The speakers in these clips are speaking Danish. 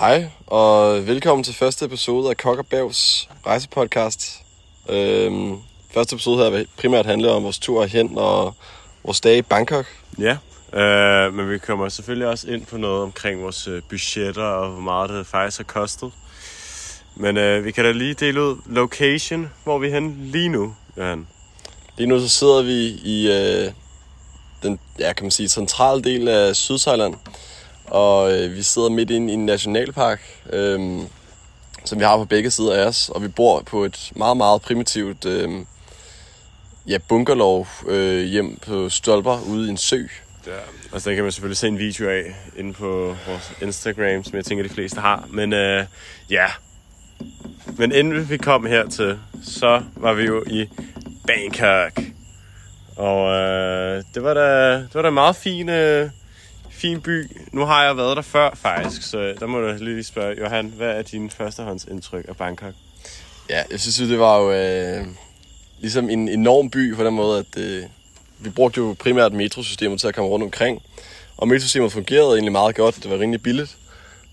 Hej, og velkommen til første episode af Kok og Bævs rejsepodcast. Øhm, første episode her primært handle om vores tur hen og vores dag i Bangkok. Ja, øh, men vi kommer selvfølgelig også ind på noget omkring vores øh, budgetter og hvor meget det faktisk har kostet. Men øh, vi kan da lige dele ud location, hvor vi er hen lige nu, Johan. Lige nu så sidder vi i øh, den, ja, kan man sige, centrale del af Sydthailand. Og øh, vi sidder midt inde i en nationalpark, øh, som vi har på begge sider af os. Og vi bor på et meget, meget primitivt øh, ja, bunkerlov øh, hjem på stolper ude i en sø. Ja, altså den kan man selvfølgelig se en video af inde på vores Instagram, som jeg tænker, de fleste har. Men øh, ja, men inden vi kom hertil, så var vi jo i Bangkok. Og øh, det var da, det var da en meget fin, øh, fin by. Nu har jeg været der før faktisk, så der må du lige spørge, Johan, hvad er din førstehåndsindtryk af Bangkok? Ja, jeg synes det var jo øh, ligesom en enorm by på den måde, at øh, vi brugte jo primært metrosystemet til at komme rundt omkring. Og metrosystemet fungerede egentlig meget godt, det var rimelig billigt.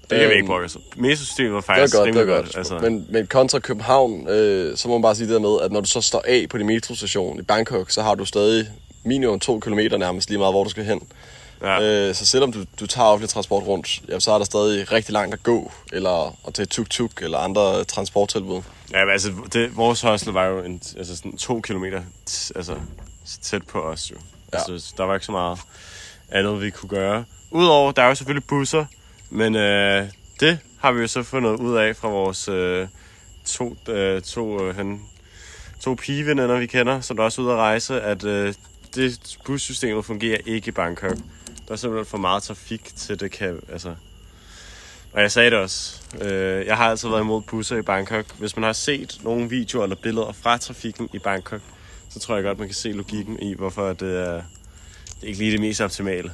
Det kan vi Øhm, ikke bruge. Altså. Mesosystemet var Det var faktisk godt, det var rimelig godt. Altså, Men, men kontra København, øh, så må man bare sige det der med, at når du så står af på din metrostation i Bangkok, så har du stadig minimum to kilometer nærmest lige meget, hvor du skal hen. Ja. Øh, så selvom du, du tager offentlig transport rundt, ja, så er der stadig rigtig langt at gå, eller at tage tuk-tuk eller andre transporttilbud. Ja, men altså, det, vores hostel var jo en, altså sådan to kilometer altså, tæt på os jo. Ja. Altså, der var ikke så meget andet, vi kunne gøre. Udover, der er jo selvfølgelig busser, men øh, det har vi jo så fundet ud af fra vores øh, to, øh, to, øh, han, to pigeveninder, vi kender, som der også er ude at rejse, at øh, det bussystemet fungerer ikke i Bangkok. Der er simpelthen for meget trafik til det kan, altså, og jeg sagde det også. Øh, jeg har altid været imod busser i Bangkok. Hvis man har set nogle videoer eller billeder fra trafikken i Bangkok, så tror jeg godt, man kan se logikken i, hvorfor det er, det er ikke lige det mest optimale.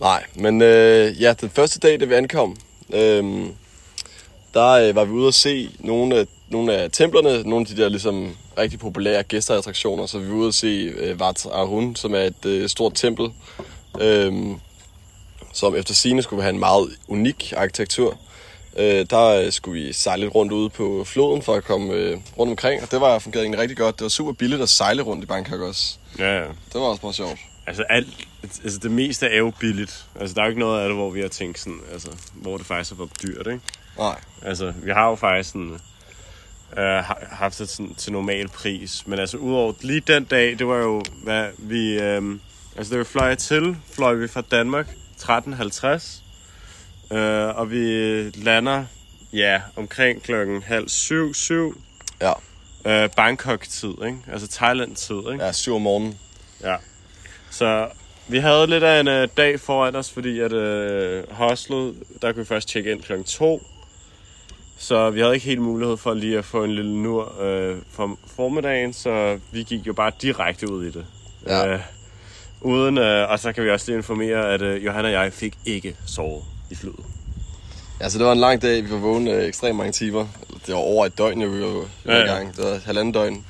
Nej, men øh, ja, den første dag, da vi ankom, øh, der øh, var vi ude at se nogle af, nogle af templerne, nogle af de der ligesom rigtig populære gæsteattraktioner. Så vi var ude at se øh, Wat Arun, som er et øh, stort tempel, øh, som efter sine skulle have en meget unik arkitektur. Øh, der øh, skulle vi sejle lidt rundt ude på floden for at komme øh, rundt omkring, og det var fungeret egentlig rigtig godt. Det var super billigt at sejle rundt i Bangkok også. Ja, ja. Det var også meget sjovt. Altså, alt, altså det meste er jo billigt. Altså, der er jo ikke noget af det, hvor vi har tænkt sådan, altså, hvor det faktisk er for dyrt, ikke? Nej, Altså, vi har jo faktisk sådan, øh, ha- haft det sådan, til normal pris. Men altså, udover lige den dag, det var jo, hvad vi... Øh, altså, det var fløj til, fløj vi fra Danmark 13.50. Øh, og vi lander, ja, omkring klokken halv syv, syv. ja. Øh, Bangkok-tid, ikke? Altså Thailand-tid, ikke? Ja, syv om morgenen. Ja. Så vi havde lidt af en øh, dag foran os, fordi at øh, hostlet, der kunne vi først tjekke ind klokken 2. Så vi havde ikke helt mulighed for lige at få en lille nur øh, for formiddagen, så vi gik jo bare direkte ud i det. Ja. Øh, uden, øh, og så kan vi også lige informere, at øh, Johan og jeg fik ikke sovet i flyet. Ja, så det var en lang dag. Vi var vågne øh, ekstremt mange timer. Det var over et døgn, vi var, var Ja, i ja. gang. Det var halvanden døgn.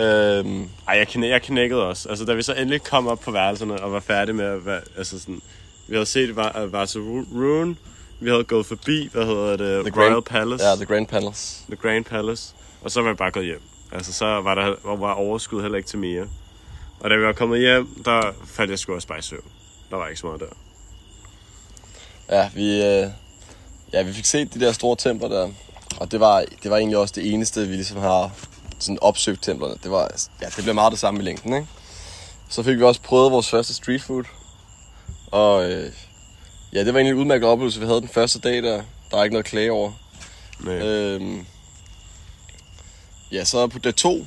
Øhm, Ej, jeg, knæ, jeg knækkede også. Altså, da vi så endelig kom op på værelserne og var færdige med at være, altså sådan, vi havde set Var- Vasa Rune, vi havde gået forbi, hvad hedder det, The Royal Grand- Palace, ja, The Grand Palace. The Grand Palace, og så var vi bare gået hjem. Altså, så var der var overskud heller ikke til mere. Og da vi var kommet hjem, der faldt jeg sgu også bare i søvn. Der var ikke så meget der. Ja, vi, øh, ja, vi fik set de der store templer der. Og det var, det var egentlig også det eneste, vi ligesom har sådan opsøgt templerne. Det, var, ja, det blev meget det samme i længden, ikke? Så fik vi også prøvet vores første street food. Og øh, ja, det var egentlig en udmærket oplevelse, vi havde den første dag der. Der er ikke noget at klage over. Men, Øhm, ja, så på dag to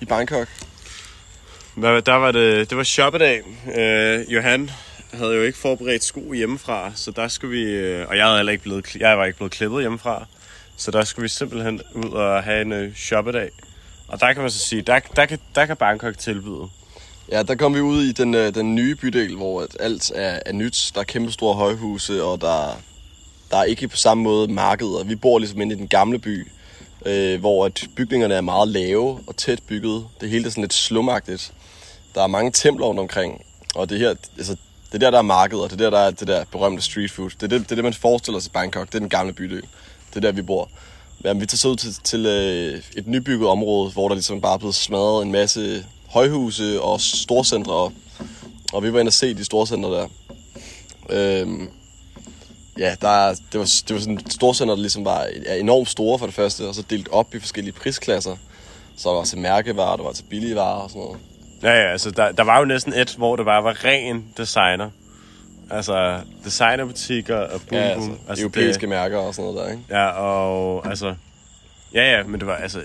i Bangkok. Der, der var det, det var shoppedag. Øh, Johan havde jo ikke forberedt sko hjemmefra, så der skulle vi, øh, og jeg, havde heller ikke blevet, jeg var ikke blevet klippet hjemmefra, så der skulle vi simpelthen ud og have en øh, shoppedag. Og der kan man så sige, der, der, kan, der kan Bangkok tilbyde. Ja, der kom vi ud i den, øh, den nye bydel, hvor at alt er, er nyt. Der er kæmpe store højhuse, og der, der er ikke på samme måde markeder. Vi bor ligesom inde i den gamle by, øh, hvor at bygningerne er meget lave og tæt bygget. Det hele er sådan lidt slumagtigt. Der er mange templer rundt omkring, og det her, altså, Det er der, der er marked, og det er der, der er det der berømte street food. Det er det, det, er det man forestiller sig Bangkok. Det er den gamle bydel. Det er der, vi bor. Jamen, vi tager så ud til, til øh, et nybygget område, hvor der ligesom bare er blevet smadret en masse højhuse og storcentre. op. og vi var inde og se de storcentre der. Øhm, ja, der det, var, det var sådan et storcenter, der ligesom var ja, enormt store for det første, og så delt op i forskellige prisklasser. Så der var til mærkevarer, der var til billige varer og sådan noget. Ja, ja, altså der, der var jo næsten et, hvor det bare var ren designer. Altså designerbutikker og boom, Ja, altså, boom. altså europæiske det... mærker og sådan noget der, ikke? Ja, og altså... Ja, ja, men det var altså...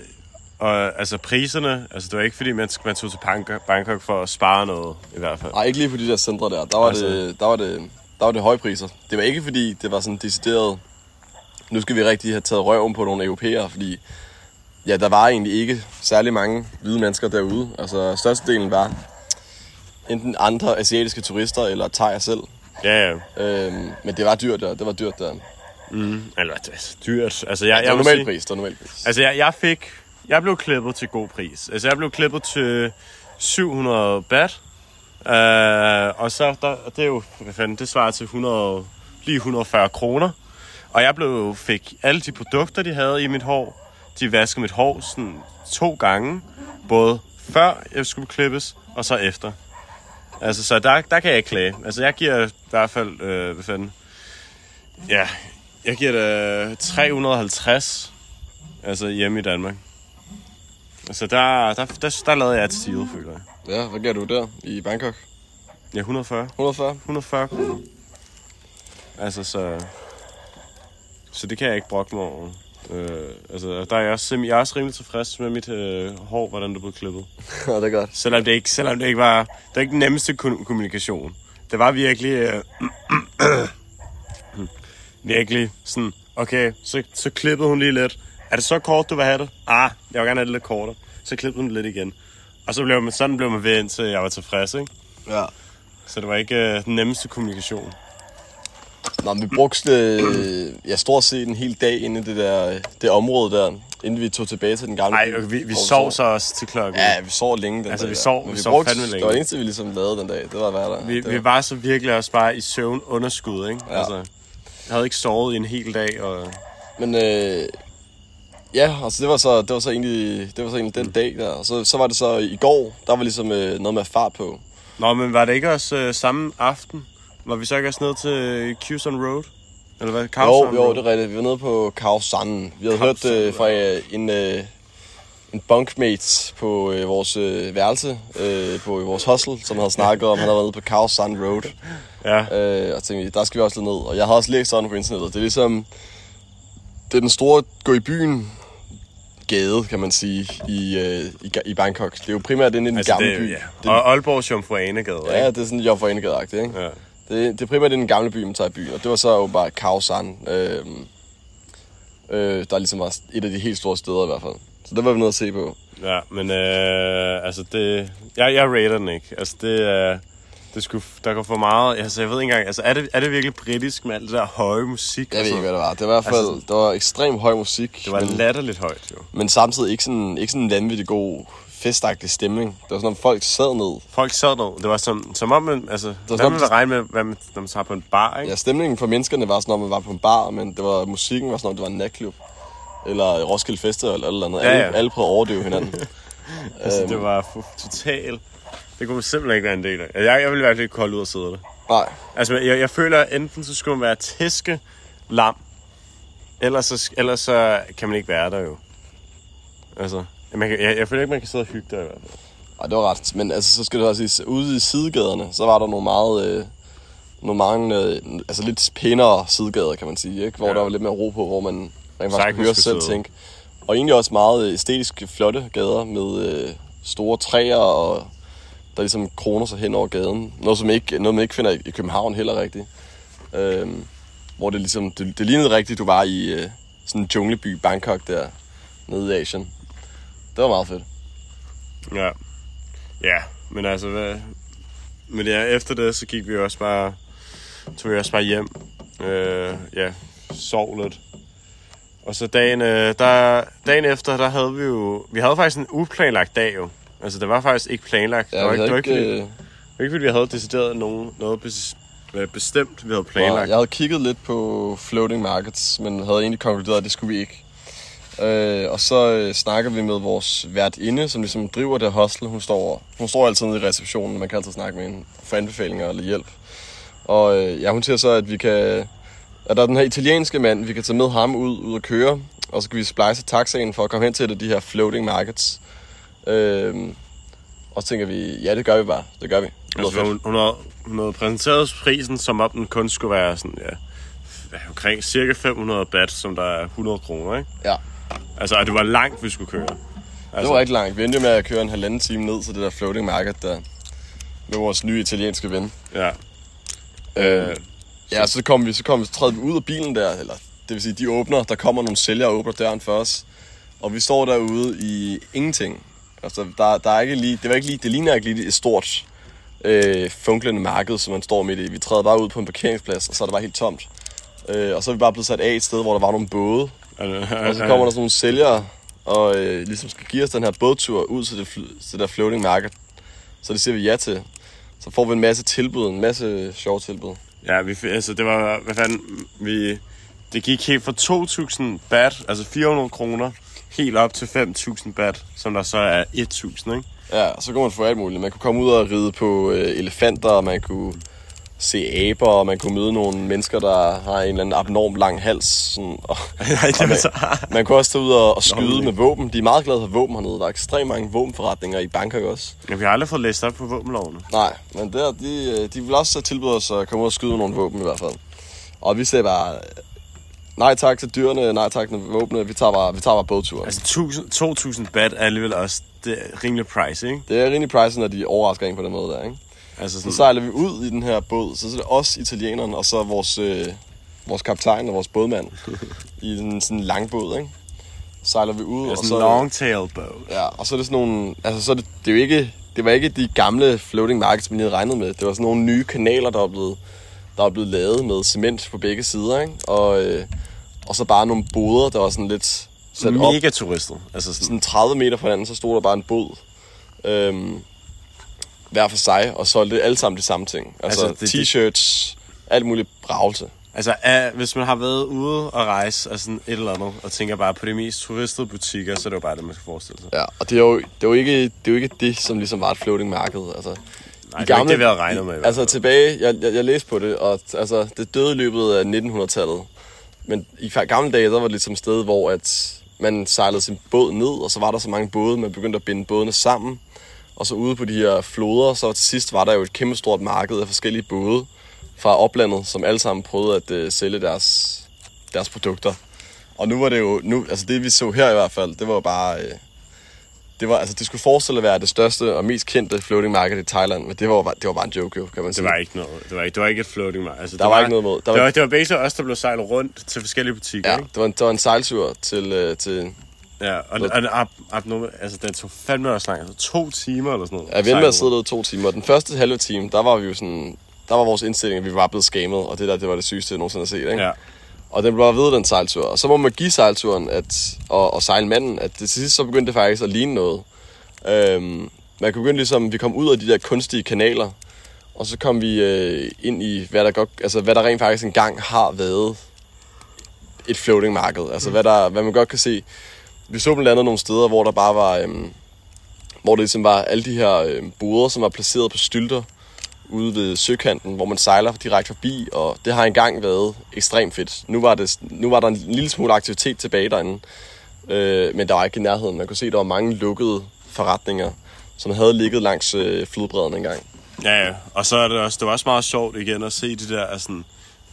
Og altså priserne, altså det var ikke fordi, man, man tog til Bangkok, Bangkok for at spare noget, i hvert fald. Nej, ikke lige på de der centre der. Der var, Altså- det, der var, det, der var det høje priser. Det var ikke fordi, det var sådan decideret... Nu skal vi rigtig have taget røven på nogle europæere, fordi ja, der var egentlig ikke særlig mange hvide mennesker derude. Altså, størstedelen var enten andre asiatiske turister eller thaier selv. Ja, ja. Øhm, men det var dyrt der. Det var dyrt der. Mm, eller det er dyrt. Altså, jeg, Det jeg var normal pris. Det var normal pris. Altså, jeg, jeg fik... Jeg blev klippet til god pris. Altså, jeg blev klippet til 700 bat. Uh, og så, der, det er jo, hvad fanden, det svarer til 100, lige 140 kroner. Og jeg blev, fik alle de produkter, de havde i mit hår. De vaskede mit hår sådan to gange. Både før jeg skulle klippes, og så efter. Altså, så der, der kan jeg ikke klage. Altså, jeg giver i hvert fald, øh, hvad fanden, ja, jeg giver det 350, altså hjemme i Danmark. Altså, der, der, der, der lavede jeg et stil, føler jeg. Ja, hvad gør du der i Bangkok? Ja, 140. 140? 140 kroner. Altså, så... Så det kan jeg ikke brokke mig over. Øh, altså, der er jeg, også, jeg er også rimelig tilfreds med mit øh, hår, hvordan det blev klippet. ja, det er godt. Selvom det ikke, selvom det ikke var, det var ikke den nemmeste kommunikation. Det var virkelig, øh, virkelig sådan, okay, så, så klippede hun lige lidt. Er det så kort, du vil have det? Ah, jeg vil gerne have det lidt kortere. Så klippede hun lidt igen. Og så blev man, sådan blev man ved, indtil jeg var tilfreds, ikke? Ja. Så det var ikke øh, den nemmeste kommunikation. Nå, vi brugte øh, ja, stort set en hel dag inde i det der det område der, inden vi tog tilbage til den gamle Nej, vi, vi sov så også til klokken. Ja, vi sov længe den Altså, dag. vi sov- vi vi sov brugte, fandme længe. Det var det eneste, vi ligesom lavede den dag. Det var være der. Vi, det vi var så virkelig også bare i søvn underskud, ikke? Ja. Altså, jeg havde ikke sovet i en hel dag, og... Men øh, ja, altså det var så, det var så egentlig, det var så egentlig den dag der. Og så, så var det så i går, der var ligesom øh, noget med fart på. Nå, men var det ikke også øh, samme aften? Var vi så ikke også ned til Cuson Road? Eller hvad? Jo, Khao-San jo, Road? det er rigtigt. Vi var nede på Khao San. Vi havde Khao hørt øh, fra øh, en, øh, en bunkmate på øh, vores øh, værelse, øh, på øh, vores hostel, som havde snakket om, han havde været nede på Khao San Road. Ja, Øh, og tænkte, der skal vi også lidt ned. Og jeg har også læst sådan på internettet. Det er ligesom, det er den store gå i byen gade, kan man sige, i, øh, i, i Bangkok. Det er jo primært inde i den altså gamle det, by. ja. Og Aalborgs Jomfru Anegade, ja, ikke? det er sådan Jomfru Anegade-agtigt, ikke? Ja. Det, det er primært den gamle by, man tager i byen, og det var så jo bare Khao San. Øh, øh, der ligesom var et af de helt store steder i hvert fald. Så det var vi nede at se på. Ja, men øh, altså det... Jeg, jeg rater den ikke. Altså det er... Det skulle, der går for meget... Altså jeg ved ikke engang... Altså er det, er det virkelig britisk med alt det der høje musik? Jeg ved altså, ikke, hvad det var. Det var i hvert fald Altså- det var ekstremt høj musik. Det var men, latterligt højt, jo. men samtidig ikke sådan, ikke sådan en vanvittig god festagtig stemning. Det var sådan, at folk sad ned. Folk sad der. Det var som, som om man... Altså, var hvad om man de- vil regne med, hvad man, når man tager på en bar, ikke? Ja, stemningen for menneskerne var sådan, at man var på en bar, men det var, musikken var sådan, at det var en natklub. Eller Roskilde Festival eller eller andet. Ja, Alle, ja. alle prøvede at overdøve hinanden. Altså, Øhm. det var totalt... Det kunne man simpelthen ikke være en del af. Jeg, jeg ville virkelig ikke holde ud og sidde der. Nej, Altså, jeg, jeg føler, at enten så skulle man være tæske lam, ellers så, ellers så kan man ikke være der jo. Altså, man kan, jeg, jeg føler ikke, man kan sidde og hygge der i hvert fald. Ej, det var ret. Men altså, så skal det også sige, ude i sidegaderne, så var der nogle meget... Øh, nogle mange, øh, altså lidt pænere sidegader, kan man sige, ikke? Hvor Ja. der var lidt mere ro på, hvor man rent faktisk kunne høre selv tænke. Og egentlig også meget æstetisk flotte gader med øh, store træer, og der ligesom kroner sig hen over gaden. Noget, som ikke, noget man ikke finder i København heller rigtigt. Øhm, hvor det ligesom, det, det lignede rigtigt, du var i øh, sådan en jungleby Bangkok der, nede i Asien. Det var meget fedt. Ja. Ja, men altså, hvad... Men ja, efter det, så gik vi også bare... Tog vi også bare hjem. Øh, ja, sov lidt. Og så dagen, øh, der, dagen efter, der havde vi jo... Vi havde faktisk en uplanlagt dag jo. Altså, det var faktisk ikke planlagt. Ja, det var havde det var ikke, fordi- øh, Ikke fordi vi havde decideret nogen, noget bes- bestemt, vi havde planlagt. jeg havde kigget lidt på floating markets, men havde egentlig konkluderet, at det skulle vi ikke. Øh, og så øh, snakker vi med vores værtinde, som ligesom driver det hostel. Hun står, hun står altid nede i receptionen, man kan altid snakke med hende for anbefalinger eller hjælp. Og øh, ja, hun siger så, at vi kan... At der er den her italienske mand, vi kan tage med ham ud, ud og køre, og så kan vi splice taxaen for at komme hen til de her floating markets. Øh, og så tænker vi, ja, det gør vi bare. Det gør vi. Det Altså, fedt. hun, hun, havde, hun havde præsenteret prisen, som om den kun skulle være sådan, ja, omkring cirka 500 bat, som der er 100 kroner, ikke? Ja, Altså, og det var langt, vi skulle køre. Altså, det var rigtig langt. Vi endte med at køre en halvanden time ned til det der floating market der. Med vores nye italienske ven. Ja, Øh, ja, så kom vi, så kom vi, så vi ud af bilen der, eller det vil sige, de åbner, der kommer nogle sælgere og åbner døren for os. Og vi står derude i ingenting. Altså, der, der er ikke lige, det, var ikke lige, det ligner ikke lige et stort øh, funklende marked, som man står midt i. Vi træder bare ud på en parkeringsplads, og så er det bare helt tomt. Øh, og så er vi bare blevet sat af et sted, hvor der var nogle både. Og så kommer der sådan nogle sælgere, og øh, ligesom skal give os den her bådtur ud til det, til det der floating market. Så det siger vi ja til. Så får vi en masse tilbud, en masse sjove tilbud. Ja, vi, altså det var, hvad fanden, vi, det gik helt fra 2.000 bat, altså 400 kroner, helt op til 5.000 bat, som der så er 1.000, ikke? Ja, så kunne man få alt muligt. Man kunne komme ud og ride på øh, elefanter, og man kunne se aber, og man kunne møde nogle mennesker, der har en eller anden abnorm lang hals. Sådan, og, Nej, det var så... man kunne også tage ud og, og skyde Nå, med våben. De er meget glade for våben hernede. Der er ekstremt mange våbenforretninger i Bangkok også. Ja, vi har aldrig fået læst op på våbenlovene. Nej, men der, de, øh, de vil også tilbyde os at komme ud og skyde nogle våben i hvert fald. Og vi sagde bare, øh, nej tak til dyrene, nej tak til våbnene, vi tager bare, vi tager bare bådturen. Altså, Altså 2.000 bat er alligevel også det er rimelig price, ikke? det er rimelig pricey, når de overrasker en på den måde der, ikke? Altså Så sådan, sejler vi ud i den her båd, så er det os italienerne, og så vores, øh, vores kaptajn og vores bådmand i en sådan en lang båd, ikke? Så sejler vi ud, ja, og sådan så, en long tail boat. ja, og så er det sådan nogle, altså så er det, det er jo ikke, det var ikke de gamle floating markets, man lige havde regnet med. Det var sådan nogle nye kanaler, der var blevet, der var blevet lavet med cement på begge sider, ikke? Og, øh, og så bare nogle boder, der var sådan lidt sat op Mega turistet. Altså sådan, sådan 30 meter fra hinanden, så stod der bare en båd. Øhm, hver for sig, og solgte alle sammen de samme ting. Altså, Altså, det- t-shirts, alt muligt bravelse. altså er, hvis man har været ude og rejse og sådan et eller andet, og tænker bare på de mest turistede butikker, så er det jo bare det, man skal forestille sig. Ja, og det er, jo, det, er jo ikke, det er jo ikke det, som ligesom var et floating marked. Altså, Nej, det er ikke det, vi havde regnet med. i Altså tilbage, jeg, jeg, jeg læste på det, og altså, det døde i løbet af 1900-tallet. Men i gamle dage, der var det ligesom et sted, hvor at man sejlede sin båd ned, og så var der så mange både, man begyndte at binde bådene sammen. Og så ude på de her floder, så til sidst var der jo et kæmpe stort marked af forskellige både fra oplandet, som alle sammen prøvede at øh, sælge deres, deres produkter. Og nu var det jo, nu, altså det vi så her i hvert fald, det var jo bare, øh, det var, altså det skulle forestille at være det største og mest kendte floating market i Thailand, men det var, det var bare en joke jo, kan man Det sige. var ikke noget. Det var ikke, det var ikke et floating market. Altså, Der det var ikke noget mod. Der Der var- var, det var, det var basically os, der blev sejlet rundt til forskellige butikker, Ja, ikke? det var en, det var en sejltur til, øh, til Ja, og, og, og ab, ab, no, altså, den tog fandme også lang. Altså, to timer eller sådan noget. Ja, vi endte med at sidde derude to timer. Den første halve time, der var vi jo sådan... Der var vores indstilling, at vi var blevet skamet, og det der, det var det sygeste, jeg nogensinde har set, ikke? Ja. Og den blev bare ved, den sejltur. Og så må man give sejlturen at, og, og sejlmanden, at det til sidst så begyndte det faktisk at ligne noget. Øhm, man kunne begynde ligesom, vi kom ud af de der kunstige kanaler, og så kom vi øh, ind i, hvad der, godt, altså, hvad der rent faktisk engang har været et floating marked. Altså hvad, der, hvad man godt kan se. Vi så blandt andet nogle steder, hvor der bare var, øhm, hvor det ligesom var alle de her øhm, boder, som var placeret på stylter ude ved søkanten, hvor man sejler direkte forbi, og det har engang været ekstremt fedt. Nu var, det, nu var der en lille smule aktivitet tilbage derinde, øh, men der var ikke i nærheden. Man kunne se, at der var mange lukkede forretninger, som havde ligget langs øh, flodbredden engang. Ja, ja. Og så er det også, det var også meget sjovt igen at se de der, altså,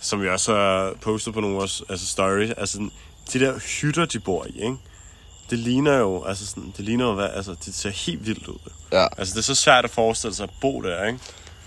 som vi også har postet på nogle af vores altså stories, altså de der hytter, de bor i, ikke? Det ligner jo, altså sådan, det ligner jo, hvad, altså, det ser helt vildt ud. Ja. Altså, det er så svært at forestille sig at bo der, ikke?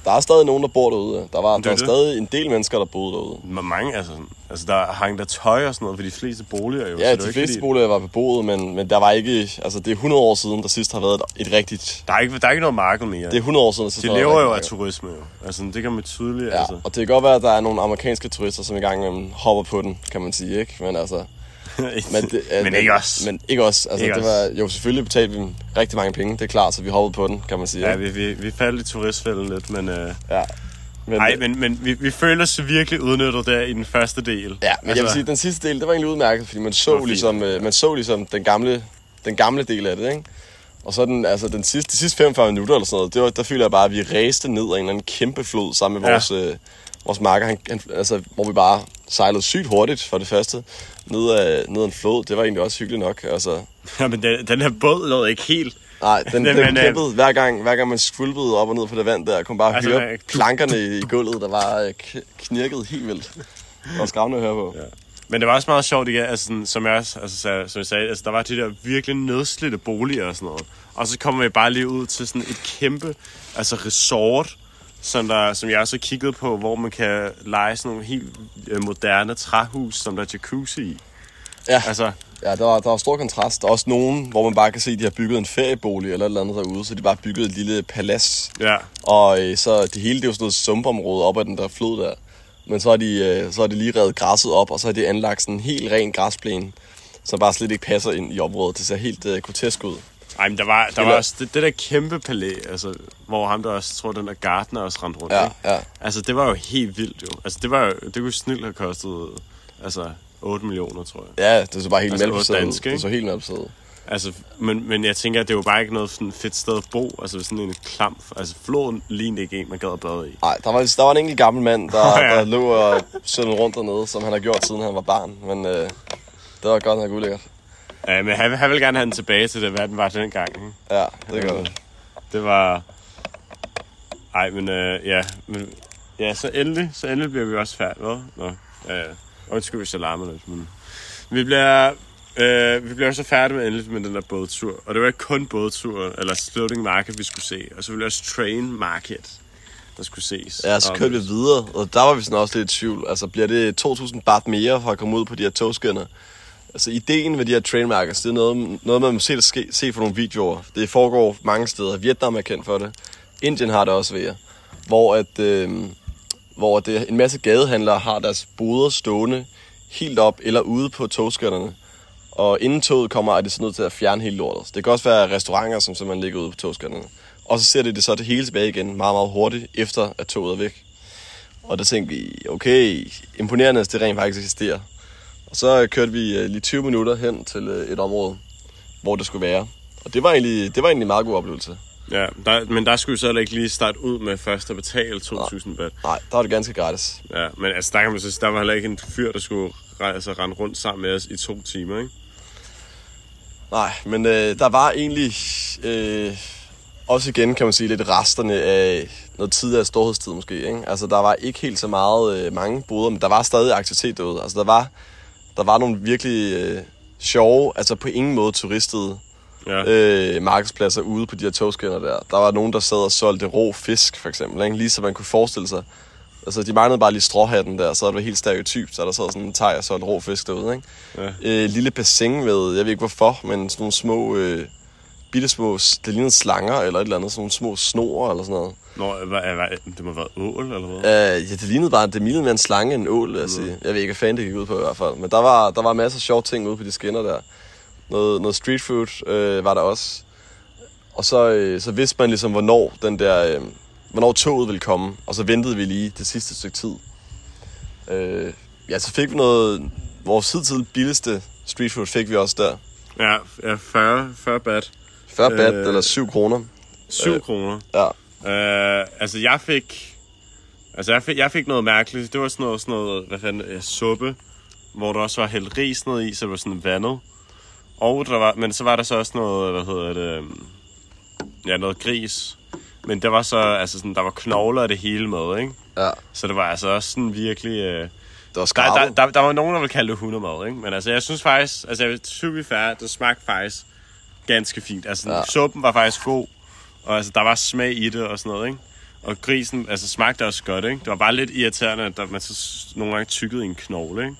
Der er stadig nogen, der bor derude. Der var, der er stadig en del mennesker, der boede derude. Men mange, altså, altså der hang der tøj og sådan noget ved de fleste boliger jo. Ja, de fleste fordi- boliger var beboet, men, men der var ikke... Altså, det er 100 år siden, der sidst har været et, et rigtigt... Der er ikke, der er ikke noget marked mere. Det er 100 år siden, der sidst de lever jo af marked. turisme jo. Altså, det kan man tydeligt, Ja, altså. og det kan godt være, at der er nogle amerikanske turister, som i gang imellem hopper på den, kan man sige, ikke? Men altså, Men, det, men ikke os. Men ikke os. Altså, Ikke det var, jo, selvfølgelig betalte vi rigtig mange penge. Det er klart, så vi hoppede på den, kan man sige. Ja, vi, vi, vi faldt i turistfælden lidt, men... Øh, ja. Men, Nej, men, men vi, vi føler os virkelig udnyttet der i den første del. Ja, men altså, jeg vil sige, at den sidste del, det var egentlig udmærket, fordi man så, ligesom, øh, man så ligesom den gamle, den gamle del af det, ikke? Og så den, altså, den sidste, de sidste 45 minutter eller sådan noget, det var, der føler jeg bare, at vi ræste ned ad en eller anden kæmpe flod sammen med Ja. vores, øh, vores marker, han, han, altså, hvor vi bare sejlede sygt hurtigt for det første ned ad, ned ad en flod. Det var egentlig også hyggeligt nok. Altså, Ja, men den, den her båd lå ikke helt. nej, den, Men, den øh, kæmpede hver gang, hver gang man skvulpede op og ned på det vand der, kunne bare Altså, altså, høre man- plankerne i, i gulvet, der var øh, knirket helt vildt. Det var skræmmende at høre på. Ja. Men det var også meget sjovt igen, altså, sådan, som jeg også altså, sagde, som jeg sagde, altså, der var de der virkelig nedslidte boliger og sådan noget. Og så kommer vi bare lige ud til sådan et kæmpe altså resort, som, der, som jeg også har kigget på, hvor man kan lege sådan nogle helt øh, moderne træhus, som der er jacuzzi i. Ja. Altså, Ja, der var, der var stor kontrast. Der er også nogen, hvor man bare kan se, at de har bygget en feriebolig eller et eller andet derude, så de bare bygget et lille palads. ja. Og øh, så det hele, det er jo sådan noget sumpområde op ad den der flod der. Men så har de, øh, så har de lige revet græsset op, og så har de anlagt sådan en helt ren græsplæne, som bare slet ikke passer ind i området. Det ser helt øh, grotesk ud. Ej, men der var, der var også det, det der kæmpe palæ, altså, hvor ham der også, tror den der Gardner også rendte rundt, Ja, ikke? ja. Altså, det var jo helt vildt jo. Altså, det var jo, det kunne snilt have kostet, altså, 8 millioner, tror jeg. Ja, det så bare helt Altså, otte malpsædet. danske, Det så helt malpsædet. ud. Altså, men, men jeg tænker, at det jo bare ikke noget sådan fedt sted at bo. Altså, sådan en klam... Altså, floden lignede ikke en, man gad at bade i. Nej, der var, der var en enkelt gammel mand, der, Åh, ja. der lå og søndede rundt dernede, som han har gjort, siden han var barn. Men øh, det var godt nok ulækkert. Ja, men han, han vil gerne have den tilbage til det, hvad den var dengang. Ikke? Ja, det er godt. Det var... Ej, men øh, ja, men, ja, så endelig, så endelig bliver vi også færdige, hvad? Nå, ja, ja. Undskyld, hvis jeg larmer lidt, men... Vi bliver, øh, vi bliver så færdige med endelig med den der bådtur. Og det var ikke kun bådtur, eller floating market, vi skulle se. Og så ville vi også train market, der skulle ses. Ja, så kørte vi videre, og der var vi sådan også lidt i tvivl. Altså, bliver det 2.000 baht mere for at komme ud på de her togskinner? Altså, ideen med de her trainmarkers, det er noget, noget man må se, ske, se for nogle videoer. Det foregår mange steder. Vietnam er kendt for det. Indien har det også ved Hvor, at, øh, hvor det, en masse gadehandlere har deres boder stående helt op eller ude på togskinnerne. Og inden toget kommer, er det så nødt til at fjerne hele lortet. Så det kan også være restauranter, som simpelthen ligger ude på togskinnerne. Og så ser de det så det hele tilbage igen meget, meget hurtigt, efter at toget er væk. Og der tænkte vi, okay, imponerende, at det rent faktisk eksisterer. Og så kørte vi øh, lige 20 minutter hen til øh, et område, hvor det skulle være. Og det var egentlig, det var egentlig en meget god oplevelse. Ja, der, men der skulle vi så ikke lige starte ud med først at betale 2.000 baht. Nej, der var det ganske gratis. Ja, men altså, der kan man så der var heller ikke en fyr, der skulle altså, rende rundt sammen med os i to timer, ikke? Nej, men øh, der var egentlig øh, også igen, kan man sige, lidt resterne af noget tidligere storhedstid måske. Ikke? Altså, der var ikke helt så meget øh, mange boder, men der var stadig aktivitet derude. Altså, der var, der var nogle virkelig øh, sjove, altså på ingen måde turistede Ja. øh, markedspladser ude på de her togskinner der. Der var nogen, der sad og solgte rå fisk, for eksempel. Ikke? Lige så man kunne forestille sig. Altså, de manglede bare lige stråhatten der, så var det helt stereotyp, så der sad sådan en thai og solgte rå fisk derude, ikke? Ja. Øh, lille bassin med, jeg ved ikke hvorfor, men sådan nogle små, øh, bitte små, det lignede slanger eller et eller andet, sådan nogle små snor eller sådan noget. Nå, hvad, hvad, det må have været ål, eller hvad? Øh, ja, det lignede bare, det lignede mere en slange end en ål, altså. Jeg ved ikke, hvad fanden det gik ud på i hvert fald. Men der var, der var masser af sjove ting ude på de skinner der. Noget, noget street food øh, var der også. Og så, øh, så vidste man ligesom, hvornår den der, øh, hvornår toget ville komme. Og så ventede vi lige det sidste stykke tid. Øh, ja, så fik vi noget, vores hidtil billigste street food fik vi også der. Ja, ja 40, 40 baht. 40 baht Øh. eller 7 kroner. 7 Øh. kroner. Ja. Øh, altså, jeg fik... Altså, jeg fik, jeg fik noget mærkeligt. Det var sådan noget, sådan noget hvad fanden, øh, suppe, hvor der også var hældt ris ned i, så det var sådan vandet. Og der var, men så var der så også noget, hvad hedder det, øhm, ja, noget gris. Men der var så, altså sådan, der var knogler af det hele med, ikke? Ja, Så det var altså også sådan virkelig... Øh, det var der, skarpet. der, der, der, var nogen, der ville kalde det hundermad, ikke? Men altså, jeg synes faktisk, altså jeg vil fair, det smagte faktisk ganske fint. Altså, Ja. suppen var faktisk god, og altså, der var smag i det og sådan noget, ikke? Og grisen, altså smagte også godt, ikke? Det var bare lidt irriterende, at der, man så nogle gange tykkede i en knogle, ikke?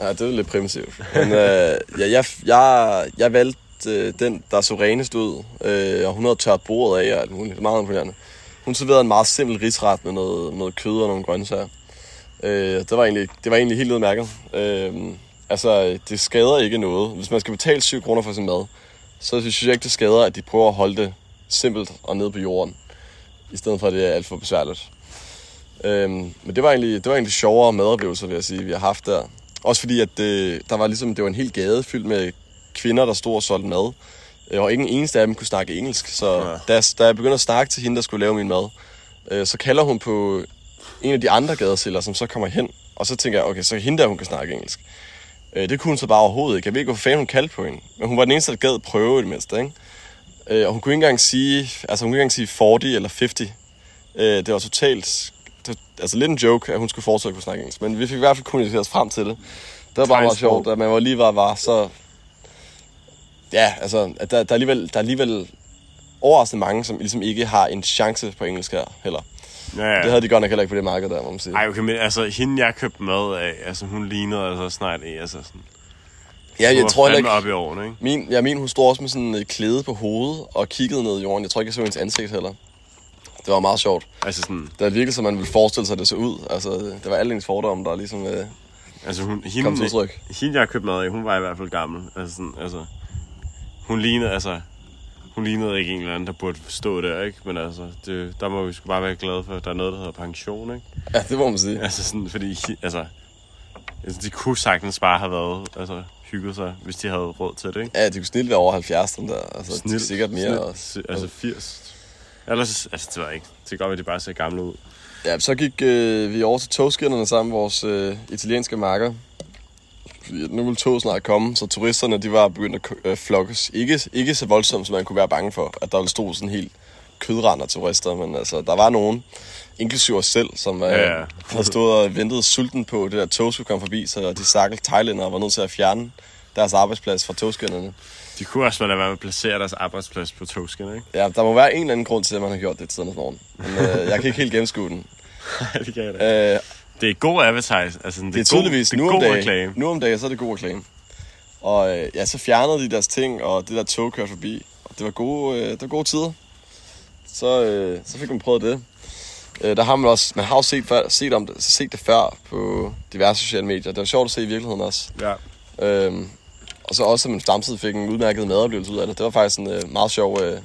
Ja, det er lidt primitivt. Men øh, ja, jeg, jeg, jeg valgte øh, den, der så renest ud, øh, og hun havde tørt bordet af og alt muligt. Det er meget imponerende. Hun serverede en meget simpel risret med noget, noget kød og nogle grøntsager. Øh, det, var egentlig, det var egentlig helt udmærket. Øh, Altså, det skader ikke noget. Hvis man skal betale 7 kroner for sin mad, så synes jeg ikke, det skader, at de prøver at holde det simpelt og nede på jorden. I stedet for, at det er alt for besværligt. Øhm, men det var, egentlig, det var egentlig sjovere madoplevelser, vil jeg sige, vi har haft der. Også fordi, at det, der var ligesom, det var en hel gade fyldt med kvinder, der stod og solgte mad. Øh, Og ingen eneste af dem kunne snakke engelsk. Så Ja. da, da jeg begyndte at snakke til hende, der skulle lave min mad, øh, så kalder hun på en af de andre gadesælgere, som så kommer hen. Og så tænker jeg, okay, så er hende der, hun kan snakke engelsk. Øh, det kunne hun så bare overhovedet ikke. Jeg ved ikke, hvorfor fanden hun kaldte på hende. Men hun var den eneste, der gad prøve i det mindste, ikke? Øh, og hun kunne ikke engang sige, altså hun kunne ikke engang sige 40 eller 50. Øh, det var totalt, det, altså lidt en joke, at hun skulle fortsætte at kunne snakke engelsk. Men vi fik i hvert fald kommunikeret os frem til det. Det var bare meget sjovt, at man var lige var, var så... Ja, altså, at der, der, er alligevel, der er alligevel overraskende mange, som ligesom ikke har en chance på engelsk her heller. Ja, ja. Det havde de godt nok heller ikke på det marked der, må man sige. Ej, okay, men altså, hende jeg købte mad af, altså hun lignede altså snart en, altså sådan... ja, jeg tror ikke... op i årene, ikke? Min, ja, min hun stod også med sådan et klæde på hovedet og kiggede ned i jorden. Jeg tror ikke, jeg så hendes ansigt heller. Det var meget sjovt. Altså sådan, Det virkede, som man ville forestille sig, at det så ud. Altså, det var alle ens fordomme, der ligesom øh, altså hun, kom til hende, udtryk. hende jeg købte mad af, hun var i hvert fald gammel. Altså sådan, altså... Hun lignede, altså... Hun lignede ikke en eller anden, der burde stå der, ikke? Men altså, det, der må vi sgu bare være glade for, at der er noget, der hedder pension, ikke? Ja, det må man sige. Altså sådan, fordi, altså... altså de kunne sagtens bare have været, altså, hygget sig, hvis de havde råd til det, ikke? Ja, de kunne snilt være over 70, den der. Altså, Snil, sikkert mere også. Altså 80. Ellers, altså det var ikke. Det kan godt være, de bare ser gamle ud. Ja, så gik øh, vi over til togskinnerne sammen med vores øh, italienske marker. Fordi nu ville toget snart komme, så turisterne de var begyndt at øh, flokkes. Ikke, ikke så voldsomt, som man kunne være bange for, at der ville stå sådan helt kødrand af turister, men altså, der var nogen, inklusive os selv, som øh, Ja, ja, ja. havde stået og ventet sulten på, det der tog skulle komme forbi, så de stakkels thailændere var nødt til at fjerne deres arbejdsplads fra togskinnerne. De kunne også være med at placere deres arbejdsplads på togskinner, ikke? Ja, der må være en eller anden grund til, at man har gjort det tidligere morgen. Men øh, jeg kan ikke helt gennemskue den. Nej, det kan jeg da. Øh, Det er god advertise. Altså, sådan, Det er tydeligvis god, det nu er om god dagen. reklame. Nu om dagen, så er det god reklame. Og øh, ja, så fjernede de deres ting, og det der tog kørte forbi. Og det var gode, øh, det var gode tider. Så, øh, så fik man prøvet det. Øh, der har man også, man har jo set, før, set, om det, set det før på diverse sociale medier. Det var sjovt at se i virkeligheden også. Ja. Øhm, og så også, at man samtidig fik en udmærket madoplevelse ud af det. Det var faktisk en øh, meget, sjov, øh,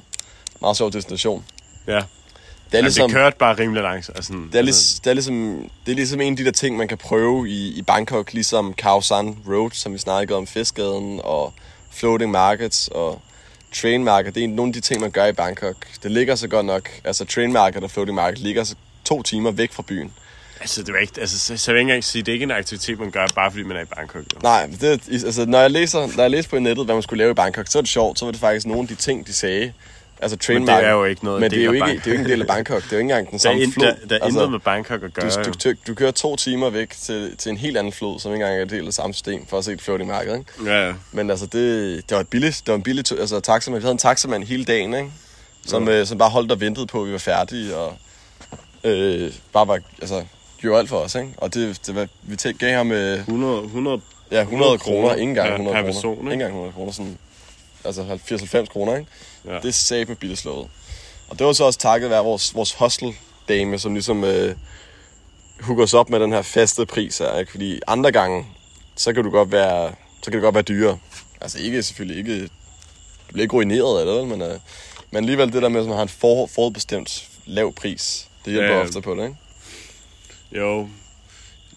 meget sjov destination. Ja. Det er Jamen, ligesom... det kørte bare rimelig langsomt. Altså, Det er, lig, det, er ligesom, det er ligesom en af de der ting, man kan prøve i, i Bangkok, ligesom Khao San Road, som vi snakkede om, Fiskgaden og Floating Markets og Train Market. Det er nogle af de ting, man gør i Bangkok. Det ligger så godt nok, altså Train Market og Floating Market ligger så to timer væk fra byen. altså, det var ikke, altså, så, så vil jeg ikke engang sige, det er ikke en aktivitet, man gør, bare fordi man er i Bangkok. Jo. Nej, det, altså, når, jeg læser, når jeg læser på nettet, hvad man skulle lave i Bangkok, så er det sjovt, så var det faktisk nogle af de ting, de sagde. Altså Train Men det er jo ikke noget Men det er jo ikke, det er jo ikke en del af Bangkok. Det er jo ikke engang den Der er, samme flod. der, der er altså, intet med Bangkok at gøre. du, du, du, kører to timer væk til, til en helt anden flod, som ikke engang er del af samme system, for at se et floating marked, ikke? Ja, ja. Men altså, det, det var et billigt, det var en billig, altså taxamand, vi havde en taxamand hele dagen, ikke? Som, øh, som bare holdt og ventede på, at vi var færdige, og øh, bare var, altså, gjorde alt for os, ikke? Og det, det var, vi tæ- gav ham øh, 100, 100 ja, 100 kroner, kroner ikke engang per- 100 per kroner. person, ikke? Ikke engang 100 kroner, sådan, altså 80-90 kroner, ikke? Ja. Det er sat med billigt slået. Og det var så også takket være vores, vores hostel dame, som ligesom øh, hooker os op med den her faste pris her, ikke? Fordi andre gange, så kan du godt være, så kan det godt være dyrere. Altså ikke selvfølgelig ikke, du bliver ikke ruineret af det, men, øh, men alligevel det der med, at man har en for, forudbestemt lav pris, det hjælper ja, ja. ofte på det, ikke? Jo.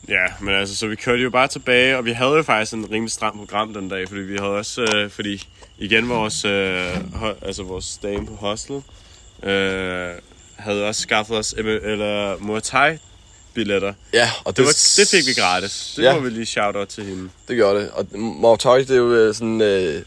Ja, men altså, så vi kørte jo bare tilbage, og vi havde jo faktisk en rimelig stram program den dag, fordi vi havde også, øh, fordi igen vores, øh, ho- altså vores dame på hostel, øh, havde også skaffet os, em- eller Muay Thai billetter. Ja, og Det, var, det fik vi gratis. Det Ja. må vi lige shout out til hende. Det gør det. Og Muay Thai, det er jo øh, sådan øh,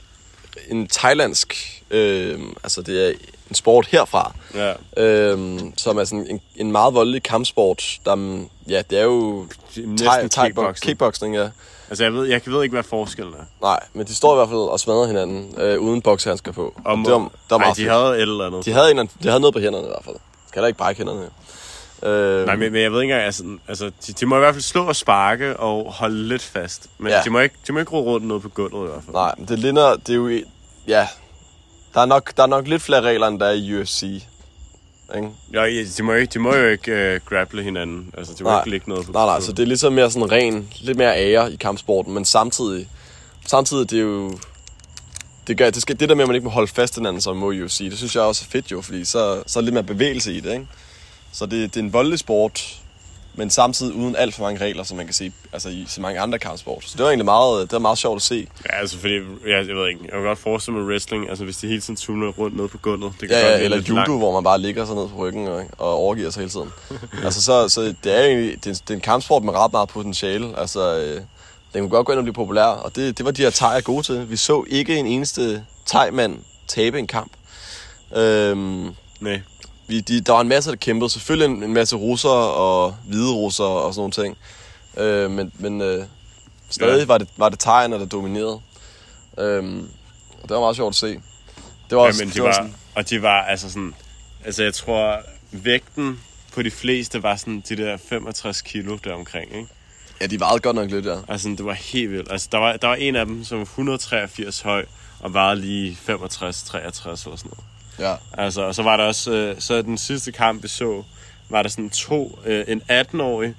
en thailandsk, øh, altså det er en sport herfra, Ja. øh, som er sådan en, en meget voldelig kampsport. Der, ja, det er jo Næsten thai, kickboxing. kickboxing, ja. Altså, jeg ved, jeg ved ikke, hvad forskellen er. Nej, men de står i hvert fald og smadrer hinanden øh, uden boksehandsker på. Og det var, det var Ej, meget de fedt. havde et eller andet. de, havde en, de havde noget på hænderne i hvert fald. Kan heller ikke brække hænderne. Øh, Nej, men, men jeg ved ikke engang, altså, altså de, de, må i hvert fald slå og sparke og holde lidt fast. Men ja. De, må ikke, de må ikke ro rundt nede på gulvet i hvert fald. Nej, det ligner, det er jo, ja, der er nok, der er nok lidt flere regler, end der er i UFC. Ikke? Ja, de, må ikke, de må jo ikke uh, grapple hinanden. Altså, de må Nej. ikke ligge noget på Nej, nej, så det er ligesom mere sådan ren, lidt mere ære i kampsporten, men samtidig, samtidig det er jo, det, gør, det, skal, det der med, at man ikke må holde fast i hinanden, som må UFC, det synes jeg også er fedt jo, fordi så, så er lidt mere bevægelse i det, ikke? Så det, det er en voldelig sport, men samtidig uden alt for mange regler, som man kan se altså i så mange andre kampsport. Så det var egentlig meget, det var meget sjovt at se. Ja, altså fordi, ja, jeg ved ikke, jeg kan godt forestille mig wrestling, altså hvis de hele tiden tuner rundt ned på gulvet. Det kan Ja, ja eller judo, langt. hvor man bare ligger sig ned på ryggen og, og overgiver sig hele tiden. altså, så, så det er egentlig det er, det er en kampsport med ret meget potentiale. Altså, øh, den kunne godt gå ind og blive populær, og det, det var de her thai gode til. Vi så ikke en eneste thai-mand tabe en kamp. Øhm, Nej. Vi, de, der var en masse, der kæmpede. Selvfølgelig en, en masse russere og hvide russere og sådan nogle ting. Øh, men men øh, stadig Ja. var det, var det thaierne, der dominerede. Øhm, og det var meget sjovt at se. Det var Ja, også, men de det var, sådan, og de var altså sådan, altså jeg tror, vægten på de fleste var sådan de der 65 kilo der omkring, ikke? ja, de vejede godt nok lidt, ja. Altså, det var helt vildt. Altså, der var, der var en af dem, som var 183 høj, og vejede lige 65, 63 eller sådan noget. Ja. Altså, og så var der også, øh, så den sidste kamp, vi så, var der sådan to, øh, en 18-årig,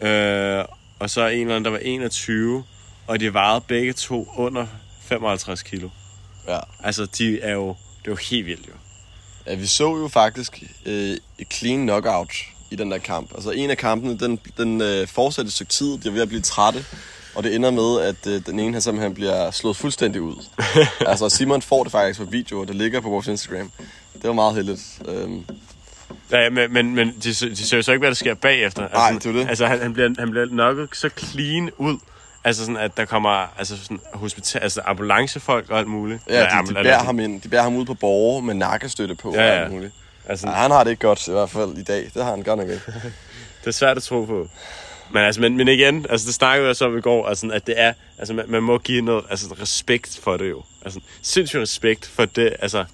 øh, og så en eller anden, der var 21, og de vejede begge to under 55 kilo. ja. Altså, de er jo, det er jo helt vildt jo. Ja, vi så jo faktisk øh, et clean knockout i den der kamp. Altså en af kampene, den, den øh, fortsatte et stykke tid, de var ved at blive trætte, og det ender med, at øh, den ene her simpelthen bliver slået fuldstændig ud. altså Simon får det faktisk på video, og det ligger på vores Instagram. Det var meget heldigt. Øhm, Ja, men, men, men de, de ser jo så ikke, hvad der sker bagefter. Nej, altså, det er det. Altså, han, han, bliver, han bliver knocket så clean ud, altså sådan, at der kommer altså sådan, hospital, altså ambulancefolk og alt muligt. ja, de, de, bærer ham ind, de bærer ham ud på borger med nakkestøtte på Ja, og alt muligt. Altså, Ja, han har det ikke godt, i hvert fald i dag. Det har han godt nok ikke. Det er svært at tro på. Men, altså, men, men igen, altså, det snakkede jeg så om i går, altså, at det er, altså, man, man må give noget altså, respekt for det jo. Altså, sindssygt respekt for det, altså,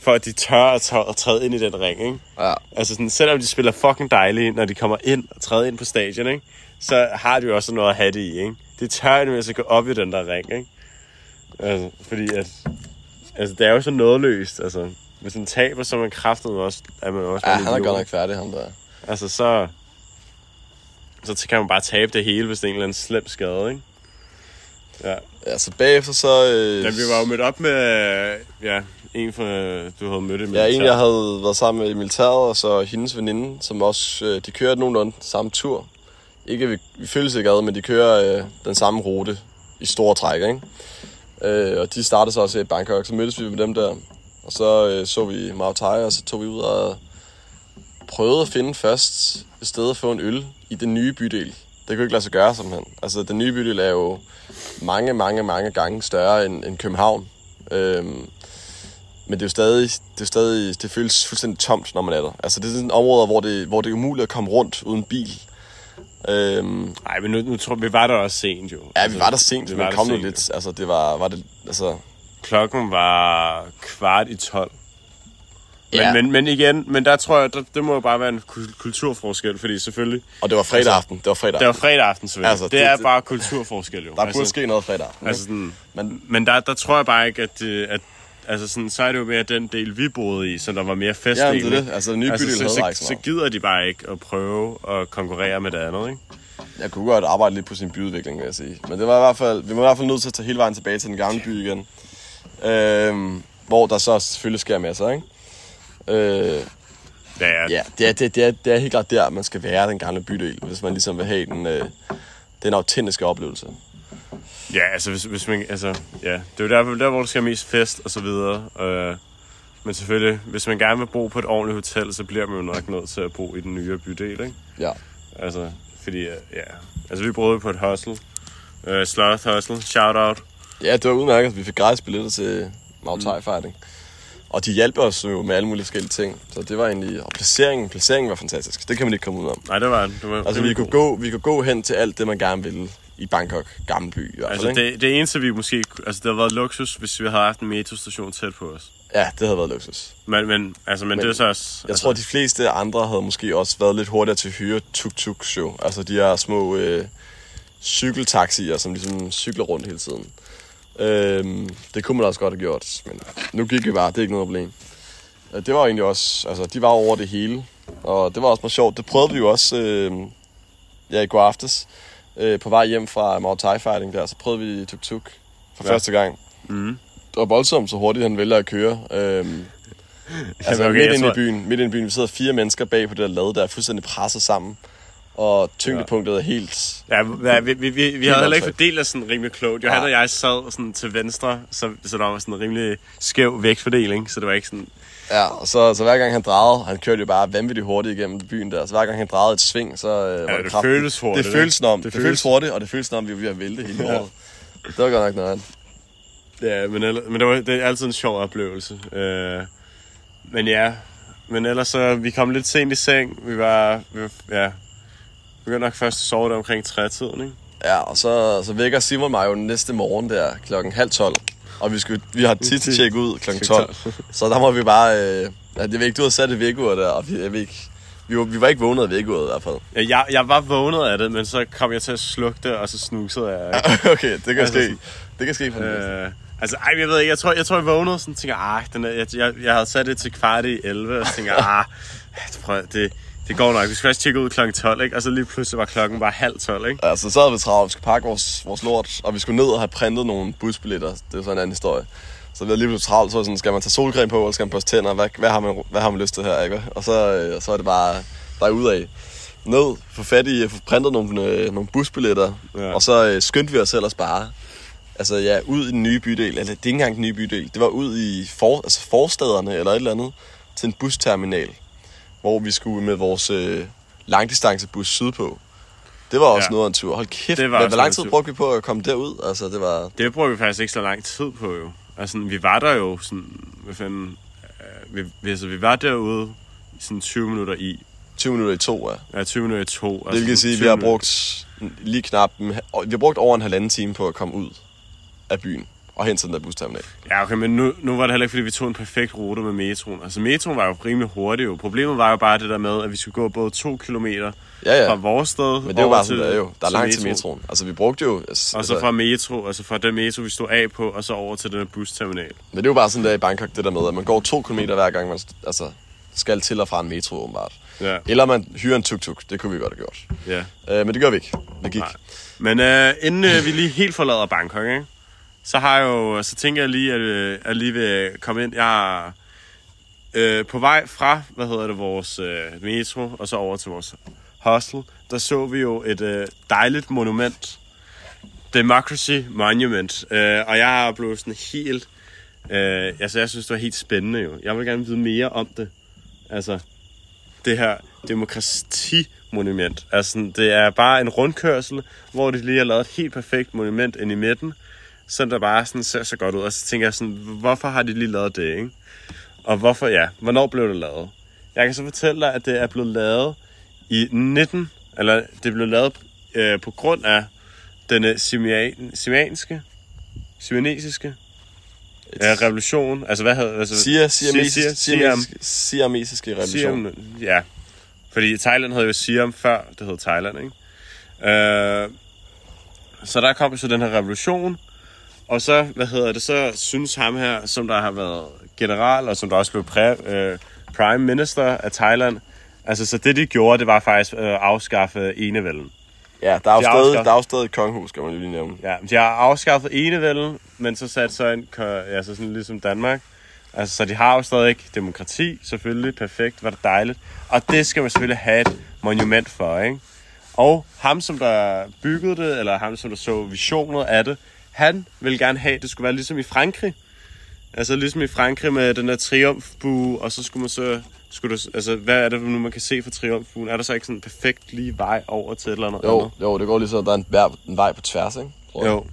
for at de tør at, træ- at træde ind i den ring, ikke? Ja, Altså, sådan, selvom de spiller fucking dejlige, når de kommer ind og træder ind på stadion, ikke? Så har de jo også noget at have det i, ikke? De tør jo altså gå op i den der ring, ikke? Altså, fordi at, altså, det er jo så nådeløst, altså. Hvis man taber, så er man kraftet også, er man også ja han er godt nok færdig, ham der. Altså, så... Så kan man bare tabe det hele, hvis det er en eller anden slem skade, ikke? Ja. Ja, så bagefter så... Øh, ja vi var jo mødt op med... Ja, en fra... Du havde mødt i Ja, militæret. en jeg havde været sammen med i militæret, og så hendes veninde, som også, øh, de kører nogenlunde samme tur. Ikke, vi, vi følges ikke ad, men de kører øh, den samme rute i store træk, ikke? Øh, og de startede så også i Bangkok, så mødtes vi med dem der. Og så øh, så vi Mao Tai, og så tog vi ud og prøvede at finde først et sted at få en øl i den nye bydel. Det kunne ikke lade sig gøre, simpelthen. Altså, den nye bydel er jo mange, mange, mange gange større end, end København. Øhm, men det er jo stadig, det, er stadig, det føles fuldstændig tomt, når man er der. Altså, det er sådan et område, hvor det, hvor det er umuligt at komme rundt uden bil. Øhm, Nej, men nu, nu tror vi var der også sent jo. ja, vi var der sent, vi men kom nu lidt. Altså, det var, var det, altså... Klokken var kvart i 12. Men, Ja. men, men igen, men der tror jeg, der, det må jo bare være en kul- kulturforskel, fordi selvfølgelig... Og det var fredag aften. Det var fredag Det var aften. fredag aften, selvfølgelig. Altså, Altså, det, det- er det- bare kulturforskel, jo. Der burde ske noget fredag aften. Altså sådan, Men men der, der tror jeg bare ikke, at, øh, at altså sådan, så er det jo mere den del, vi boede i, så der var mere fest ja, det er det. Altså, den nye Altså, så, så, så så gider de bare ikke at prøve at konkurrere med det andet, ikke? Jeg kunne godt arbejde lidt på sin byudvikling, vil jeg sige. Men det var i hvert fald, vi var i hvert fald nødt til at tage hele vejen tilbage til den gamle by igen. Øhm, hvor der så selvfølgelig sker masser, ikke? Øh, Ja, ja. ja, det er, det, det, er, det er helt klart der, man skal være den gamle bydel, hvis man ligesom vil have den, øh, den autentiske oplevelse. ja altså, hvis, hvis man, altså, ja, det er jo der, der, hvor der skal mest fest og så videre. Øh, men selvfølgelig, hvis man gerne vil bo på et ordentligt hotel, så bliver man jo nok nødt til at bo i den nye bydel, ikke? Ja. Altså, fordi, øh, ja, altså vi boede på et hostel. Øh, Sloth Hostel, shout out. Ja, det var udmærket, vi fik gratis billetter til Mau Tai Fighting. Og de hjalp os jo med alle mulige forskellige ting. Så det var egentlig... Og placeringen, placeringen var fantastisk. Det kan man ikke komme ud om. Nej, det var det. var Altså, vi kunne, gå, vi kunne gå hen til alt det, man gerne ville i Bangkok, gamle by i hvert fald, Altså, det, det eneste, vi måske... Altså, det havde været luksus, hvis vi havde haft en metrostation tæt på os. Ja, det havde været luksus. Men, men, altså, men, Men det er så også... Jeg altså, tror, de fleste andre havde måske også været lidt hurtigere til at hyre tuk-tuk-show. Altså de her små øh, cykeltaxier, som ligesom cykler rundt hele tiden. Øhm, det kunne man også godt have gjort, men nu gik vi bare, det er ikke noget problem. Ja, det var egentlig også, altså de var over det hele, og det var også meget sjovt. Det prøvede vi jo også øh, ja, i går aftes. Øh, på vej hjem fra Mount Thai Fighting der, så prøvede vi tuk-tuk for Ja. første gang. Mm. Det var voldsomt, så hurtigt han vælger at køre. Øhm, altså okay, midt inde tror- i byen, midt inde i byen, vi sidder fire mennesker bag på det der lad, der er fuldstændig presset sammen. Og tyngdepunktet er helt... Ja, ja, vi, vi, vi, vi havde heller ikke fordelt os sådan rimelig klogt. Johan Nej. og jeg sad sådan til venstre, så, så der var sådan en rimelig skæv vægtfordeling, så det var ikke sådan... Ja, og så, så hver gang han drejede, han kørte jo bare vanvittigt hurtigt igennem byen der, så hver gang han drejede et sving, så øh, var det kraftigt. føles hurtigt, Det føles om, det, Det det føles hurtigt, og det føles om, vi var ved at vælte hele Ja. året. Det var godt nok noget. Ja, men, men det, var, det er altid en sjov oplevelse. Øh, men ja, men ellers så, vi kom lidt sent i seng. Vi var, vi var ja, vi begyndte nok først at sove der omkring trætiden, ikke? Ja, og så, så vækker Simon mig jo næste morgen der klokken halv tolv. Og vi, skulle, vi har tit til tjek ud klokken 12. Så der må vi bare... Øh, ja, det ikke, du havde sat et vækkeur der, og vi, jeg ved ikke, vi, var, vi var ikke vågnet af vækkeuret i hvert fald. Ja, jeg, jeg var vågnet af det, men så kom jeg til at slukke det, og så snusede jeg. Ikke? okay, det kan Altså ske. sådan- Det kan ske for øh, Øh, altså, ej, jeg ved ikke, jeg tror, jeg, tror, jeg vågnede sådan, tænker, ah, den er, jeg, jeg, jeg havde sat det til kvart i 11, og så tænker, ah, prøv, det, det går nok. Vi skal først tjekke ud klokken 12, ikke? Og så lige pludselig var klokken bare halv 12, ikke? Altså, så havde vi travlt. Vi skulle pakke vores, vores lort, og vi skulle ned og have printet nogle busbilletter. Det er sådan en anden historie. Så vi havde lige blevet travlt, så sådan, skal man tage solcreme på, eller skal man børste tænder? Hvad, hvad, har man, hvad har man lyst til her, ikke? Og så, øh, så er det bare derudad. Ned, få fat i, få printet nogle, øh, nogle busbilletter, ja. og så øh, skyndte vi os ellers bare. Altså ja, ud i den nye bydel, eller det er ikke engang den nye bydel, det var ud i for, altså forstederne eller et eller andet, til en busterminal, hvor vi skulle med vores øh, langdistancebus sydpå. Det var også Ja. noget af en tur. Hold kæft, Det var hvor også lang tid brugte vi på at komme derud? Altså, det var... Det brugte vi faktisk ikke så lang tid på, jo. Altså, vi var der jo sådan, hvad fanden, øh, vi, altså, vi var derude i sådan 20 minutter i. 20 minutter i to, ja. Ja, 20 minutter i to. Det vil sige, at vi har brugt lige knap... Vi har brugt over en halvanden time på at komme ud af byen og hen til den der busterminal. Ja, okay, men nu, nu var det heller ikke, fordi vi tog en perfekt rute med metroen. Altså, metroen var jo rimelig hurtig jo. Problemet var jo bare det der med, at vi skulle gå både to kilometer Ja, ja. fra vores sted Men det er jo over bare sådan, det er jo. Der er langt til metroen. Altså, vi brugte jo... Altså, Og så fra metro, altså fra den metro, vi stod af på, og så over til den her busterminal. Men det er jo bare sådan der i Bangkok, det der med, at man går to kilometer hver gang, man altså, skal til og fra en metro, åbenbart. Ja, Eller man hyrer en tuk-tuk. Det kunne vi godt have gjort. ja. Øh, men det gør vi ikke. Vi gik. Nej. Men øh, inden øh, vi lige helt forlader Bangkok, ikke? Så har jeg jo, så tænker jeg lige, at øh, at jeg lige vil komme ind. Jeg er øh, på vej fra, hvad hedder det, vores øh, metro, og så over til vores hostel, der så vi jo et øh, dejligt monument. Democracy Monument. Øh, og jeg er blevet sådan helt... Øh, altså, jeg synes, det var helt spændende jo. Jeg vil gerne vide mere om det. Altså, det her demokratimonument. Altså, det er bare en rundkørsel, hvor de lige har lavet et helt perfekt monument ind i midten, så der bare sådan ser så godt ud. Og så tænker jeg sådan, hvorfor har de lige lavet det, ikke? Og hvorfor, ja, hvornår blev det lavet? Jeg kan så fortælle dig, at det er blevet lavet i 19, eller det blev lavet øh, på grund af den øh, simian, simianske, siamesiske øh, revolution. Altså, hvad hedder altså, Siger, Siam- siger, Siam- siamesiske revolution. Siam, ja. Fordi Thailand havde jo Siam før, det hed Thailand, ikke? Øh, så der kom så den her revolution, og så, hvad hedder det, så synes ham her, som der har været general, og som der også blev præ, øh, prime minister af Thailand, altså så det de gjorde, det var faktisk øh, afskaffe enevælden. Ja, der er jo De stadig, afskaffer- der er jo stadig et kongehus, skal man jo lige nævne. Ja, de har afskaffet enevælden, men så sat så en, altså sådan ligesom Danmark. Altså, så de har jo stadig demokrati, selvfølgelig, perfekt, var det dejligt. Og det skal man selvfølgelig have et monument for, ikke? Og ham, som der byggede det, eller ham, som der så visionet af det, han ville gerne have, at det skulle være ligesom i Frankrig. Altså ligesom i Frankrig med den der triumfbue, og så skulle man så... Skulle du, altså, hvad er det nu, man kan se fra triumfbuen? Er der så ikke sådan en perfekt lige vej over til et eller andet? Jo, andet? jo, det går lige så, der er en, vej- en vej på tværs, ikke? Tror jeg. Jo.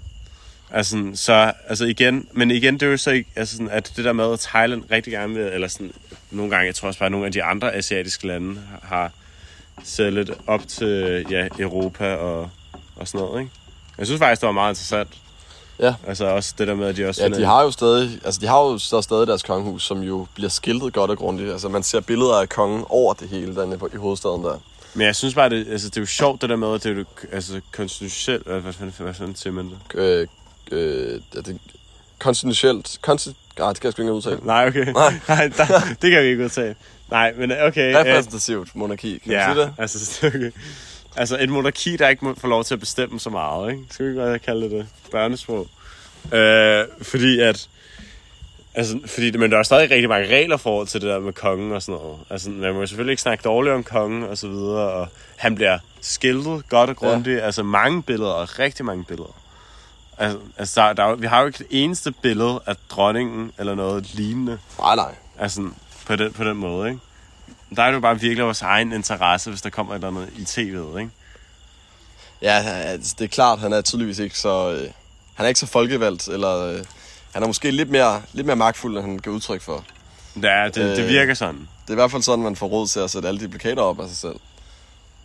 Altså, så, altså igen, men igen, det er jo så ikke, altså sådan, at det der med, at Thailand rigtig gerne vil, eller sådan, nogle gange, jeg tror også bare, at nogle af de andre asiatiske lande har set lidt op til, ja, Europa og, og sådan noget, ikke? Jeg synes faktisk, det var meget interessant. Ja. Altså også det der med, at de også Ja, de har jo stadig, altså de har jo så stadig deres kongehus, som jo bliver skiltet godt og grundigt. Altså man ser billeder af kongen over det hele dernede på- i hovedstaden der. Men jeg synes bare, det, altså, det er jo sjovt, det der med, at det er jo altså, konstitutionelt, hvad, hvad, hvad, fanden siger man det? Øh, øh, er det konstitutionelt, konsti, Nej, det kan jeg sgu ikke udtale. Nej, okay. Nej. Nej der, det kan vi ikke udtale. Nej, men okay. øh, Repræsentativt monarki, kan ja, man sige det? altså, okay. Altså et monarki, der ikke må få lov til at bestemme så meget, ikke? Skal vi ikke godt kalde det det? Børnesprog. Øh, fordi at... Altså, fordi, men der er stadig rigtig mange regler forhold til det der med kongen og sådan noget. Altså, man må selvfølgelig ikke snakke dårligt om kongen og så videre, og han bliver skiltet godt og grundigt. Ja. Altså, mange billeder, og rigtig mange billeder. Altså, altså der, der, er vi har jo ikke det eneste billede af dronningen eller noget lignende. Nej, nej. Altså, på den, på den måde, ikke? Der er det jo bare virkelig vores egen interesse, hvis der kommer et eller andet i tv'et, ikke? Ja, altså, det er klart, han er tydeligvis ikke så... Øh, han er ikke så folkevalgt, eller... Øh, han er måske lidt mere, lidt mere magtfuld, end han kan udtryk for. Er, det, øh, det virker sådan. Det er i hvert fald sådan, man får råd til at sætte alle de plakater op af sig selv.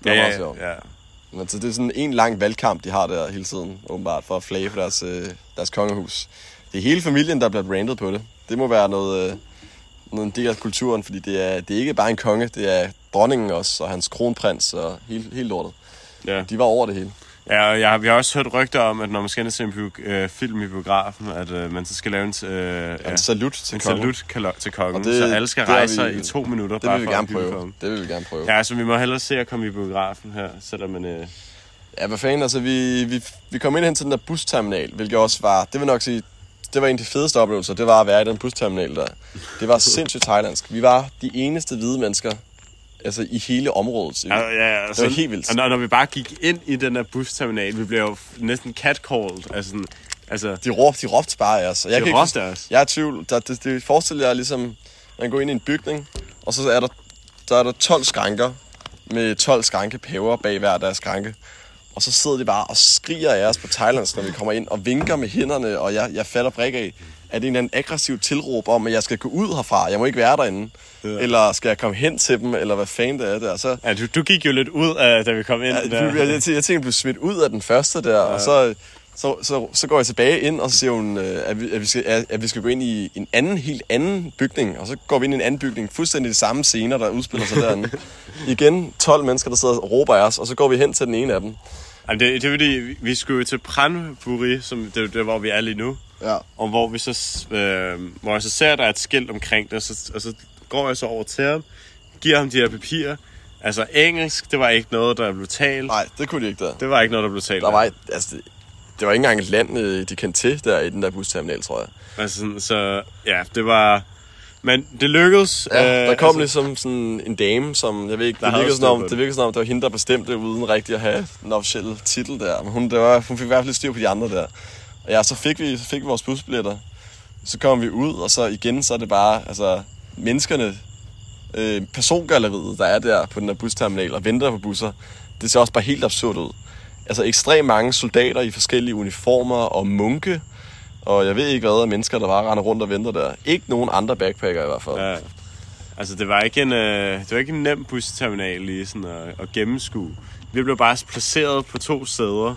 Det er Ja, meget ja, sjovt. ja. Men så det er sådan en lang valgkamp, de har der hele tiden, åbenbart, for at flage for deres, øh, deres kongehus. Det er hele familien, der bliver brandet på det. Det må være noget, øh, noget en del af kulturen, fordi det er, det er ikke bare en konge, det er dronningen også, og hans kronprins, og hele, hele lortet. ja. De var over det hele. Ja, og jeg, vi har også hørt rygter om, at når man skal ind se en bio, øh, film i biografen, at øh, man så skal lave en, øh, ja, En salut til en kongen. salut kalo- til kongen, Og det- så alle skal rejse sig i to minutter, Det bare vil vi for at gerne prøve. kongen. Det vil vi gerne prøve. Ja, altså vi må hellere se at komme i biografen her, selvom man... Øh, Ja, hvad fanden, altså vi, vi, vi kom ind hen til den der busterminal, hvilket også var, det vil nok sige, det var en af de fedeste oplevelser, det var at være i den busterminal der. Det var sindssygt thailandsk. Vi var de eneste hvide mennesker, altså i hele området. ja, ja, altså, var helt vildt. Og når, når vi bare gik ind i den der busterminal, vi blev jo næsten catcalled. Altså, sådan, altså De råbte, de råbte bare af os. Og jeg de råbte os. Jeg er i tvivl. Der, det, det forestiller jeg ligesom, man går ind i en bygning, og så er der, der er der 12 skranker med 12 skrankepæver bag hver deres skranke. Og så sidder de bare og skriger af os på thailandsk, når vi kommer ind, og vinker med hænderne, og jeg, jeg fatter brik af, at det er en anden aggressiv tilråb om, at jeg skal gå ud herfra, jeg må ikke være derinde. Ja. Eller skal jeg komme hen til dem, eller hvad fanden det er der. Så, Ja, du, du gik jo lidt ud af, da vi kom ind. Ja, der. jeg, jeg, jeg, tænkte, jeg blev smidt ud af den første der, ja. og så, så, så, så går jeg tilbage ind, og så siger hun, øh, at vi, at, vi skal, at, at vi skal gå ind i en anden, helt anden bygning. Og så går vi ind i en anden bygning, fuldstændig de samme scener, der udspiller sig derinde. Igen 12 mennesker, der sidder og råber af os, og så går vi hen til den ene af dem. Jamen, det, det er fordi, vi- vi skulle jo til Pranburi, som det, er det, hvor vi er lige nu. Ja. Og hvor vi så, øh, hvor jeg så ser, at der er et skilt omkring det, og så, og så går jeg så over til ham, giver ham de her papirer. Altså engelsk, det var ikke noget, der blev talt. Nej, det kunne de ikke der. Det var ikke noget, der blev talt. Der var, et- altså, det, det var ikke engang et land, øh, de kendte til der i den der busterminal, tror jeg. Altså, så ja, det var... Men det lykkedes. Ja, øh, der kom altså, ligesom sådan en dame, som, jeg ved ikke, det virkede, sådan om, det. det virkede sådan om, det var hende, der bestemte, uden rigtig at have den officielle titel der. Men hun, det var, hun fik i hvert fald lidt styr på de andre der. Og ja, så fik vi, så fik vi vores busbilletter. Så kom vi ud, og så igen, så er det bare, altså, menneskerne, øh, persongalleriet, der er der på den der busterminal og venter på busser, det ser også bare helt absurd ud. Altså ekstremt mange soldater i forskellige uniformer og munke, og jeg ved ikke hvad af mennesker, der bare render rundt og venter der. Ikke nogen andre backpacker i hvert fald. Ja. Altså, det var ikke en, øh, det var ikke en nem busterminal lige sådan at, at gennemskue. Vi blev bare placeret på to sæder.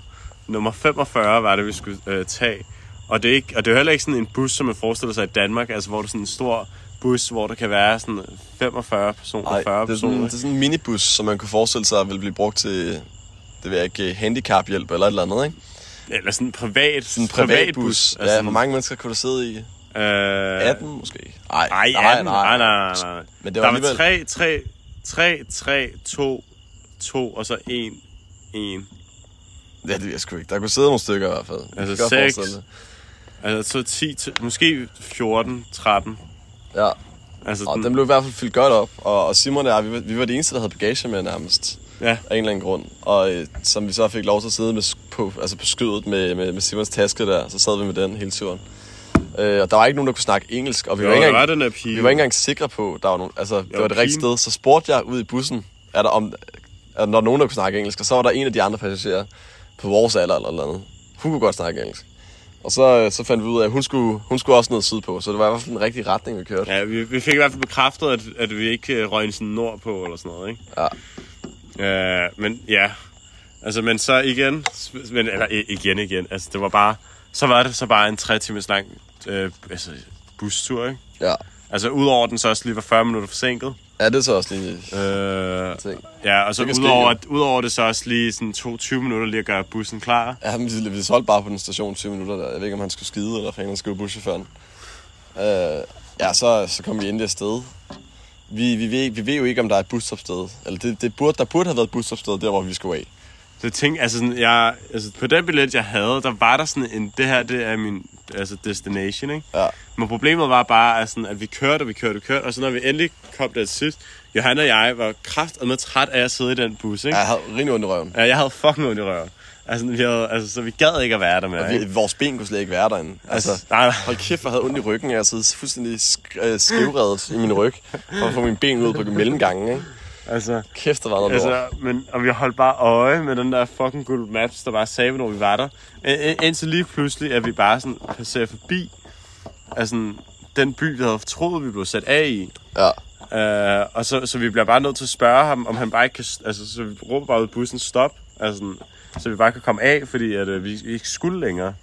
Nummer 45 var det, vi skulle øh, tage. Og det, er ikke, og det er heller ikke sådan en bus, som man forestiller sig i Danmark, altså hvor det er sådan en stor bus, hvor der kan være sådan 45 personer, Nej, 40 det er, sådan, personer. det er sådan en minibus, som man kunne forestille sig ville blive brugt til, det ved jeg ikke, handicaphjælp eller et eller andet, ikke? Eller sådan en privat, Sådan en privatbus. Altså, Ja, hvor mange mennesker kunne der sidde i? Øh, 18 måske? Ej, Ej, 18, nej, nej, nej, nej. Men det var der var alligevel... 3, 3, 3, 3, 2, 2 og så 1, 1. Ja, det ved jeg sgu ikke. Der kunne sidde nogle stykker i hvert fald. Jeg Altså kan godt seks. forestille det. Altså så 10, til- måske 14, 13. Ja, Altså, og den, den blev i hvert fald fyldt godt op. Og, og Simon og jeg, vi var, vi var de eneste, der havde bagage med nærmest. Ja, Af en eller anden grund. Og øh, som vi så fik lov til at sidde med, på, altså på skødet med, med, med Simons taske der, så sad vi med den hele turen. Øh, og der var ikke nogen, der kunne snakke engelsk, og vi jo, var ikke engang, den pige. Vi var ikke engang sikre på, der var nogen, altså, det Jo, var det rigtige sted. Så spurgte jeg ud i bussen, er der om, er der når nogen, der kunne snakke engelsk. Og så var der en af de andre passagerer på vores alder eller noget andet. Hun kunne godt snakke engelsk. Og så, så fandt vi ud af, at hun skulle, hun skulle også ned sydpå. Så det var i hvert fald den rigtige retning, vi kørte. Ja, vi, vi fik i hvert fald bekræftet, at, at vi ikke øh, røg sådan nordpå eller sådan noget, ikke? Ja. Øh, men ja, altså, men så igen, men, eller igen igen, altså det var bare, så var det så bare en tre timers lang øh, altså, bustur, ikke? Ja. Altså udover den så også lige var 40 minutter forsinket. ja, det er så også lige Øh, ting. ja, og så ske, udover, udover det så også lige sådan 22 minutter lige at gøre bussen klar. Ja, men vi, vi solgte bare på den station 20 minutter der. Jeg ved ikke, om han skulle skide, eller fanden han skulle buschaufføren. Øh, ja, så, så kom vi endelig afsted. Vi, vi, ved, vi ved jo ikke, om der er et busstopsted. Eller det, det burde, der burde have været et busstopsted, der hvor vi skulle af. Så tænk, altså, sådan, jeg, altså på den billet, jeg havde, der var der sådan en, det her, det er min altså destination, ikke? Ja. Men problemet var bare, at, sådan, at vi kørte, og vi kørte, og kørte, og så når vi endelig kom der til sidst, Johan og jeg var kraft og med træt af at sidde i den bus, ikke? Ja, jeg havde rimelig ondt i røven. Ja, jeg havde fucking ondt i røven. Altså, vi havde, altså, så vi gad ikke at være der med, Og vi, ikke? vores ben kunne slet ikke være derinde. Altså, Altså, nej, nej. hold kæft, jeg havde ondt i ryggen. Jeg sad fuldstændig sk- øh, skævredet i min ryg. For at få mine ben ud på mellemgangen, ikke? Altså, Kæft, der var noget lort. altså, men, og vi holdt bare øje med den der fucking Google Maps, der bare sagde, når vi var der. Ind- ind- Indtil lige pludselig, at vi bare sådan passerer forbi altså, den by, vi havde troet, vi blev sat af i. Ja. Uh, og så, så vi bliver bare nødt til at spørge ham, om han bare ikke kan... Altså, så vi råber bare ud bussen, stop. Altså, så vi bare kan komme af, fordi at, uh, vi, ikke skulle længere.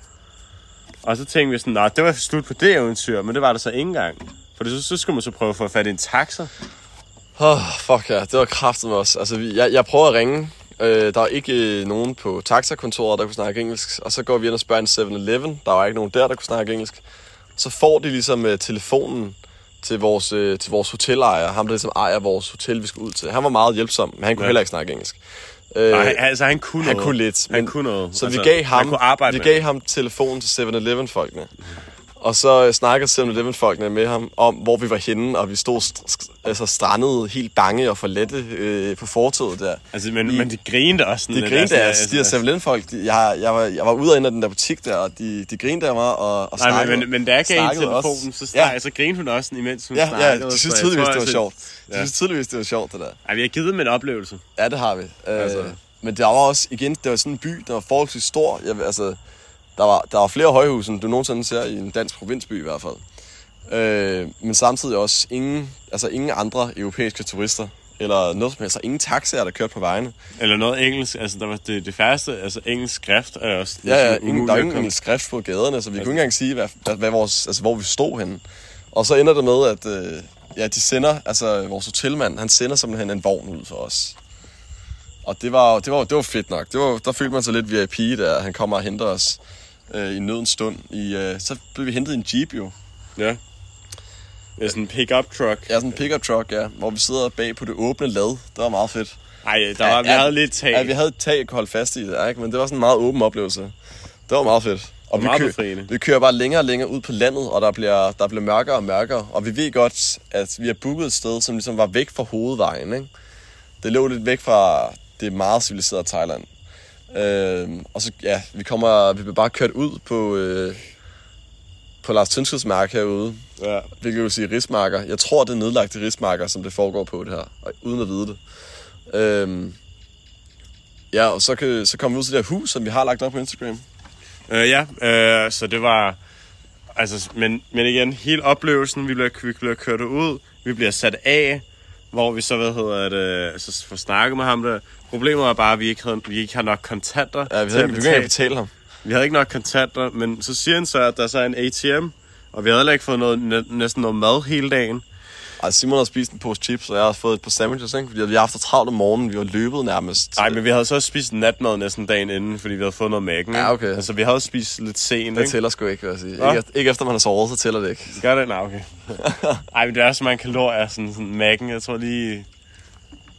Og så tænkte vi sådan, nej, det var slut på det eventyr, men det var der så ikke engang. For så, så skulle man så prøve at få fat i en taxa. Oh, fuck ja, det var kraftet med os. Altså, vi, jeg, jeg prøver at ringe. Øh, der er ikke øh, nogen på taxakontoret, der kunne snakke engelsk. Og så går vi ind og spørger en 7-Eleven. Der var ikke nogen der, der kunne snakke engelsk. Så får de ligesom øh, telefonen til vores, øh, til vores hotelejer. Ham, der ligesom ejer vores hotel, vi skal ud til. Han var meget hjælpsom, men han kunne Ja. heller ikke snakke engelsk. Øh, Nej, han- altså han kunne han noget. kunne lidt. Han kunne noget. Så altså, vi gav ham, vi gav ham telefonen til 7-Eleven-folkene. Og så øh, snakkede 7-Eleven-folkene med ham om, hvor vi var henne, og vi stod st- altså strandede helt bange og forlette øh, på fortoget der. Altså, men, Vi- men de grinede også De grinede af os, altså, de her 7-Eleven-folk. De, jeg, jeg, var, jeg var ude og ind af den der butik der, og de, de grinede af mig og, og Nej, snakkede. men, men, men da jeg gav hende telefonen, så, snak, Ja. så grinede hun også, imens hun Ja, snakkede. ja, de synes tydeligvis, det var altså- sjovt. De Ja. synes tydeligvis, det var sjovt, det der. Ej, vi har givet dem en oplevelse. Ja, det har vi. Øh, Altså. Men der var også, igen, det var sådan en by, der var forholdsvis stor. Jeg, altså, der var, der var flere højhuse, end du nogensinde ser i en dansk provinsby i hvert fald. Øh, men samtidig også ingen, altså ingen andre europæiske turister. Eller noget som helst. Altså, ingen taxaer, der kørte på vejene. Eller noget engelsk, altså der var det, det færreste, altså engelsk skrift er også Ja, ja, ingen, der er ingen, ingen skrift på gaderne, så vi kunne ikke engang sige, hvad, hvad, vores, altså, hvor vi stod henne. Og så ender det med, at øh, ja, de sender, altså vores hotelmand, han sender simpelthen en vogn ud for os. Og det var, det var, det var fedt nok. Det var, der følte man sig lidt VIP, da han kommer og henter os øh, i nødens stund. I, øh, så blev vi hentet i en jeep jo. Ja. Er sådan en pick-up truck. Ja, sådan en pickup truck, ja, hvor vi sidder bag på det åbne lad. Det var meget fedt. Ej, der var, vi havde lidt tag. Ja, vi havde et tag, kunne holde fast i det, ja, ikke? men det var sådan en meget åben oplevelse. Det var meget fedt. Og vi, meget kø- befriende. vi kører bare længere og længere ud på landet, og der bliver, der bliver mørkere og mørkere. Og vi ved godt, at vi har booket et sted, som ligesom var væk fra hovedvejen. Ikke? Det lå lidt væk fra det meget civiliserede Thailand. Øh, og så, ja, vi, kommer, vi bliver bare kørt ud på, øh, på Lars Tønskeds mark herude. Ja. Hvilket vil sige rismarker. Jeg tror, det er nedlagte rismarker, som det foregår på det her, og uden at vide det. Øhm, ja, og så, kan, så kommer vi ud til det her hus, som vi har lagt op på Instagram. Øh, ja, øh, så det var... Altså, men, men igen, hele oplevelsen, vi bliver, vi bliver kørt ud, vi bliver sat af, hvor vi så, hvad hedder det, altså får snakket med ham der. Problemet var bare, at vi ikke, havde, vi ikke har nok kontanter Ja, vi til havde at ikke, betale. betale ham. Vi havde ikke nok kontanter, men så siger han så, at der så er en ATM, og vi havde heller ikke fået noget, næ- næsten noget mad hele dagen. Ej, Simon har spist en pose chips, og jeg har fået et par sandwiches, ikke? fordi vi har haft travlt om morgenen. Vi var løbet nærmest. Nej, men vi havde så spist natmad næsten dagen inden, fordi vi havde fået noget mækken. Ja, okay. Altså, vi havde spist lidt sent, Det ikke? tæller sgu ikke, vil jeg sige. Hva? Ikke, efter- ikke efter man har sovet, så tæller det ikke. Gør det? Nej, okay. Ej, men det er så mange kalorier, sådan, sådan mækken. Jeg tror lige...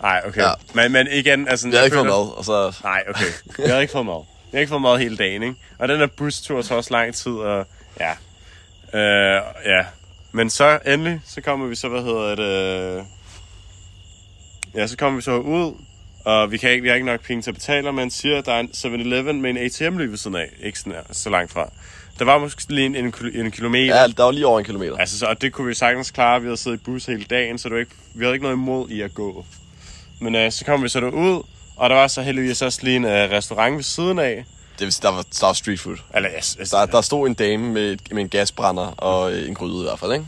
Nej, okay. Ja. Ja. Men, men igen, altså... Vi har jeg ikke fået mad, og så... Nej, okay. Vi havde ikke fået mad. Vi har ikke fået mad hele dagen, ikke? Og den der bustur tog også lang tid, og ja. Øh, ja. Men så endelig, så kommer vi så, hvad hedder det... Ja, så kommer vi så ud, og vi, kan ikke, vi har ikke nok penge til at betale, man siger, at der er en 7-Eleven med en ATM lige ved siden af. Ikke sådan så langt fra. Der var måske lige en, en, en kilometer. Ja, der var lige over en kilometer. Altså, så, og det kunne vi sagtens klare. Vi havde siddet i bus hele dagen, så det var ikke, vi havde ikke noget imod i at gå. Men øh, så kom vi så derud, og der var så heldigvis også lige en øh, restaurant ved siden af. Det der var, der var street food. Eller, yes, yes, Der, der stod en dame med, et- med en gasbrænder og øh, en gryde i hvert fald, ikke?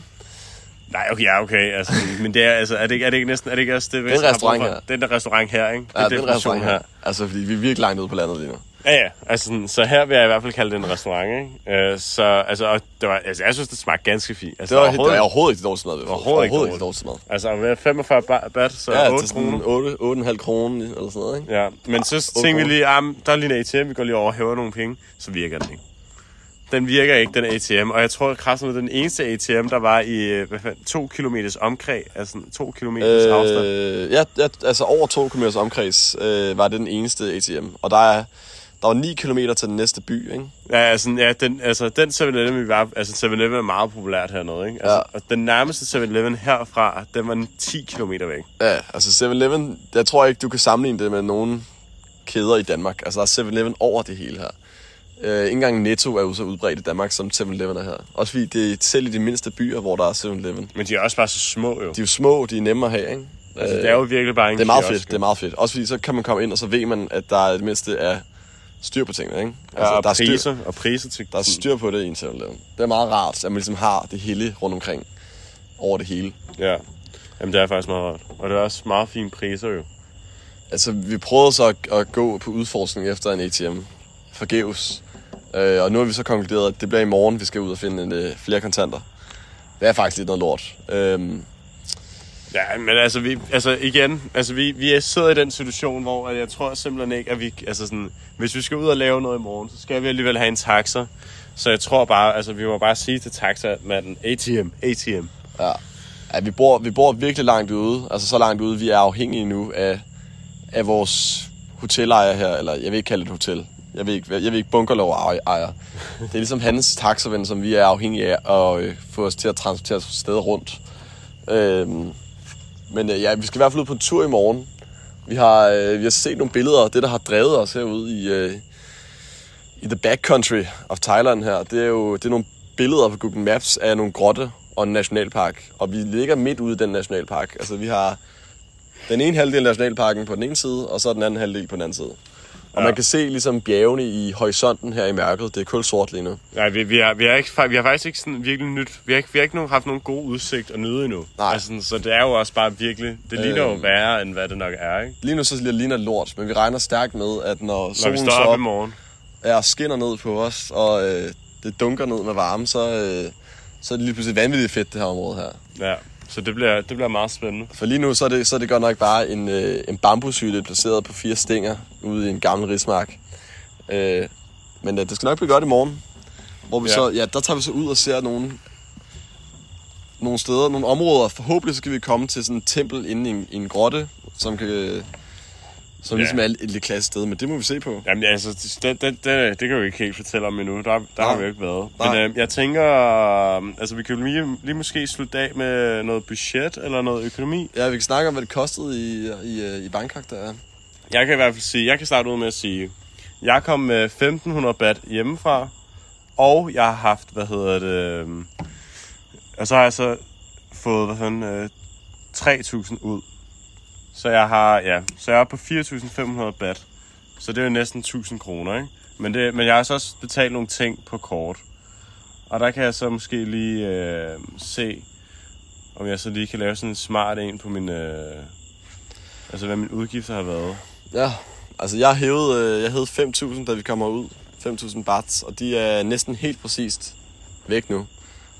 Nej, okay, ja, okay. Altså, men det er, altså, er, det, ikke- er det ikke næsten, er det ikke også det, Den restaurant her. Den der restaurant her, ikke? Ja, er den definition restaurant her. Altså, fordi vi er virkelig langt ude på landet lige nu. Ja, ja. Altså, sådan, så her vil jeg i hvert fald kalde det en restaurant, ikke? Øh, så, altså, og det var, altså, jeg synes, det smagte ganske fint. Altså, Det var, overhovedet- det var overhovedet ikke det dårligste mad. Overhovedet overhovedet ikke det dårligste mad. Altså, med 45 ba- bat, så Ja, 8 til sådan kroner. 8, 8,5 kroner eller sådan noget, ikke? Ja, men så otte tænkte vi lige, ah, der er lige en ATM, vi går lige over og hæver nogle penge. Så virker den ikke. den virker ikke, den ATM. Og jeg tror, at det er den eneste ATM, der var i øh, hvad fanden, to kilometers omkreds, altså to kilometers øh, afstand. Ja, ja, altså over to kilometers omkreds øh, var det den eneste ATM. Og der er der var 9 km til den næste by, ikke? Ja, altså, ja den, altså den 7-Eleven, vi var... Altså 7-Eleven er meget populært hernede, ikke? Altså, ja. Og den nærmeste 7-Eleven herfra, den var 10 km væk. Ja, altså 7-Eleven, jeg tror ikke, du kan sammenligne det med nogen kæder i Danmark. Altså der er 7-Eleven over det hele her. Øh, ikke engang Netto er jo så udbredt i Danmark, som 7-Eleven er her. Også fordi det er selv i de mindste byer, hvor der er 7-Eleven. Men de er også bare så små jo. De er jo små, de er nemme at have, ikke? Altså, det er jo virkelig bare en Det er meget fedt, det er meget fedt. Også fordi så kan man komme ind, og så ved man, at der er det mindste er styr på tingene, ikke? Altså, ja, og der er priser, styr, og priser til... Der er styr på det i en 7 Det er meget rart, at man ligesom har det hele rundt omkring over det hele. Ja, Jamen, det er faktisk meget rart. Og det er også meget fine priser jo. Altså, vi prøvede så at, at gå på udforskning efter en ATM forgæves. Øh, og nu har vi så konkluderet, at det bliver i morgen, vi skal ud og finde en, øh, flere kontanter. Det er faktisk lidt noget lort. Øh, Ja, men altså, vi, altså igen, altså vi, vi sidder i den situation, hvor jeg tror simpelthen ikke, at vi, altså sådan, hvis vi skal ud og lave noget i morgen, så skal vi alligevel have en taxa. Så jeg tror bare, altså vi må bare sige til taxamanden, ATM, ATM. Ja, ja vi, bor, vi bor virkelig langt ude, altså så langt ude, vi er afhængige nu af, af vores hotelejer her, eller jeg vil ikke kalde det et hotel. Jeg vil ikke, jeg vil ikke bunkerlov ejer. Det er ligesom hans taxaven, som vi er afhængige af at øh, få os til at transportere os steder rundt. Øhm, men øh, ja, vi skal i hvert fald ud på en tur i morgen. Vi har, øh, vi har set nogle billeder og det, der har drevet os herude i, øh, i the backcountry of Thailand her. Det er jo det er nogle billeder på Google Maps af nogle grotte og en nationalpark. Og vi ligger midt ude i den nationalpark. Altså vi har den ene halvdel af nationalparken på den ene side, og så den anden halvdel på den anden side. Og ja. man kan se ligesom bjergene i horisonten her i mørket. Det er kul sort lige nu. Nej, vi, vi, har, vi, har ikke, vi har faktisk ikke sådan virkelig nyt... Vi har ikke, vi har ikke nogen, haft nogen god udsigt at nyde endnu. Nej. Altså, så det er jo også bare virkelig... Det ligner øh, jo værre, end hvad det nok er, ikke? Lige nu så ligner det lort, men vi regner stærkt med, at når, når solen står op, op i morgen, ja, skinner ned på os, og øh, det dunker ned med varme, så, øh, så er det lige pludselig vanvittigt fedt, det her område her. Ja. Så det bliver, det bliver meget spændende. For lige nu så er det, så er det godt nok bare en, øh, en bambushytte placeret på fire stænger ude i en gammel rismark. Øh, men øh, det skal nok blive godt i morgen. Hvor vi ja. så, ja, der tager vi så ud og ser nogle, nogle steder, nogle områder. Forhåbentlig så kan vi komme til sådan et tempel inde i en, i en grotte, som kan som ja. ligesom er et, et lidt klasse sted, men det må vi se på. Jamen altså, det, det, det, det kan vi ikke helt fortælle om endnu. Der, der har vi jo ikke været. Nej. Men øh, jeg tænker, øh, altså vi kan lige, lige måske slutte af med noget budget eller noget økonomi. Ja, vi kan snakke om, hvad det kostede i, i, øh, i Bangkok, der er. Jeg kan i hvert fald sige, jeg kan starte ud med at sige, jeg kom med 1500 bat hjemmefra, og jeg har haft, hvad hedder det, øh, og så har jeg så fået, hvad fanden, øh, 3000 ud så jeg har, ja, så jeg er på 4.500 bat. Så det er jo næsten 1000 kroner, ikke? Men, det, men jeg har så også betalt nogle ting på kort. Og der kan jeg så måske lige øh, se, om jeg så lige kan lave sådan en smart en på min... Øh, altså, hvad min udgifter har været. Ja, altså jeg hævede, øh, jeg hævede 5.000, da vi kommer ud. 5.000 bahts, og de er næsten helt præcist væk nu.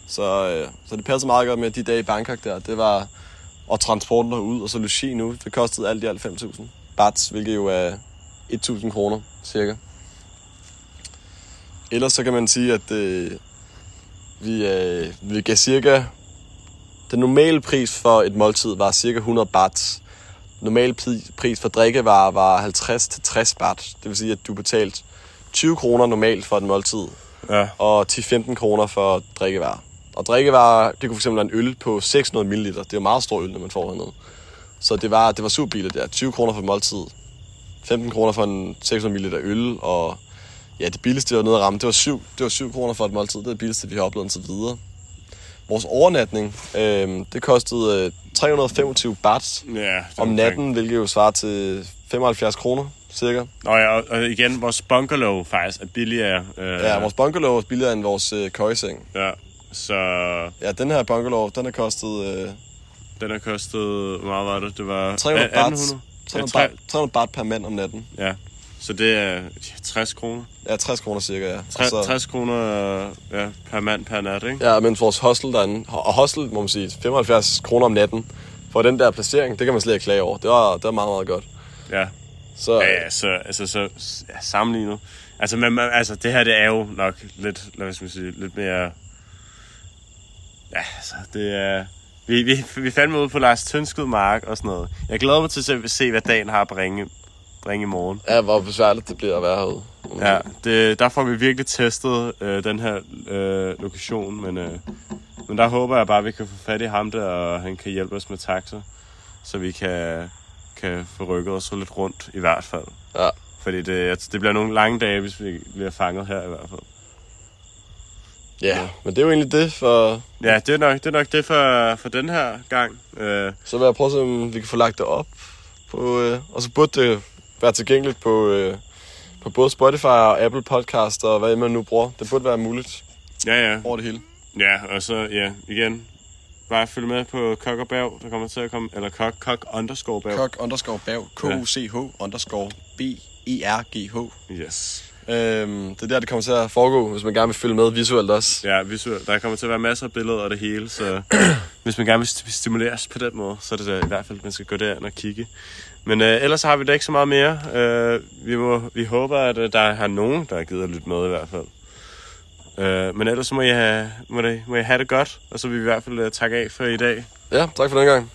Så, øh, så det passer meget godt med, at de dage i Bangkok der, det var og transporten derud, og så logi nu. Det kostede alt i alt 5.000 bahts, hvilket jo er 1.000 kroner cirka. Ellers så kan man sige, at øh, vi, øh, vi gav cirka... Den normale pris for et måltid var cirka 100 bahts. Normal pris for drikkevarer var 50-60 baht. Det vil sige, at du betalte 20 kroner normalt for et måltid. Ja. Og 10-15 kroner for drikkevarer. Og drikkevarer, det kunne fx være en øl på 600 ml. Det er jo meget stor øl, når man får hernede. Så det var, det var super billigt der. 20 kroner for måltid. 15 kroner for en 600 ml øl, og ja, det billigste var nede at ramme. Det var 7, det var 7 kroner for et måltid. Det er det billigste, vi har oplevet indtil videre. Vores overnatning, øh, det kostede øh, 325 baht ja, om natten, okay. hvilket jo svarer til 75 kroner cirka. Nå ja, og, og igen, vores bungalow faktisk er billigere. Øh... Ja, vores bungalow er billigere end vores øh, køjeseng. Ja, så... Ja, den her bungalow, den har kostet... Øh... Den har kostet... Hvor meget var det? Det var... 300 baht. 300, ja, 300 baht per mand om natten. Ja, så det er 60 kroner? Ja, 60 kroner cirka, ja. 60, så... 60 kroner ja, per mand per nat, ikke? Ja, men vores hostel derinde, og hostel, må man sige, 75 kroner om natten, for den der placering, det kan man slet ikke klage over. Det var, det var meget, meget godt. Ja. Så, ja, så, altså, så ja, sammenlignet. Altså, men, altså, det her, det er jo nok lidt, lad os sige, lidt mere... Ja, altså, det er... Vi, vi, vi fandt ud på Lars Tønskud Mark og sådan noget. Jeg glæder mig til at se- hvad dagen har at bringe, bringe i morgen. Ja, hvor besværligt det bliver at være herude. Ja, det, der får vi virkelig testet øh, den her øh, lokation, men, øh, men der håber jeg bare, at vi kan få fat i ham der, og han kan hjælpe os med taxa, så vi kan, kan få rykket os lidt rundt i hvert fald. Ja. Fordi det, det bliver nogle lange dage, hvis vi bliver fanget her i hvert fald. Ja, men det er jo egentlig det, for Ja, det er nok det, er nok det for, for den her gang. Øh, så vil jeg prøve at se, om vi kan få lagt det op. På, øh, og så burde det være tilgængeligt på, øh, på både Spotify og Apple Podcast og hvad man nu bruger. Det burde være muligt ja, ja. over det hele. Ja, og så, ja, igen, bare følg med på Kok og Bav, der kommer til at komme, eller Kok, Kok underscore Bav. Kok underscore bav. K-U-C-H underscore B-E-R-G-H. Yes. Øhm, det er der, det kommer til at foregå, hvis man gerne vil følge med visuelt også. Ja, visuelt. Der kommer til at være masser af billeder og det hele, så hvis man gerne vil st- stimuleres på den måde, så er det da i hvert fald, at man skal gå derind og kigge. Men øh, ellers har vi da ikke så meget mere. Øh, vi, må, vi håber, at øh, der er nogen, der har givet at lytte med i hvert fald. Øh, men ellers må I, have, må, det, må I have det godt, og så vil vi i hvert fald øh, takke af for i dag. Ja, tak for den gang.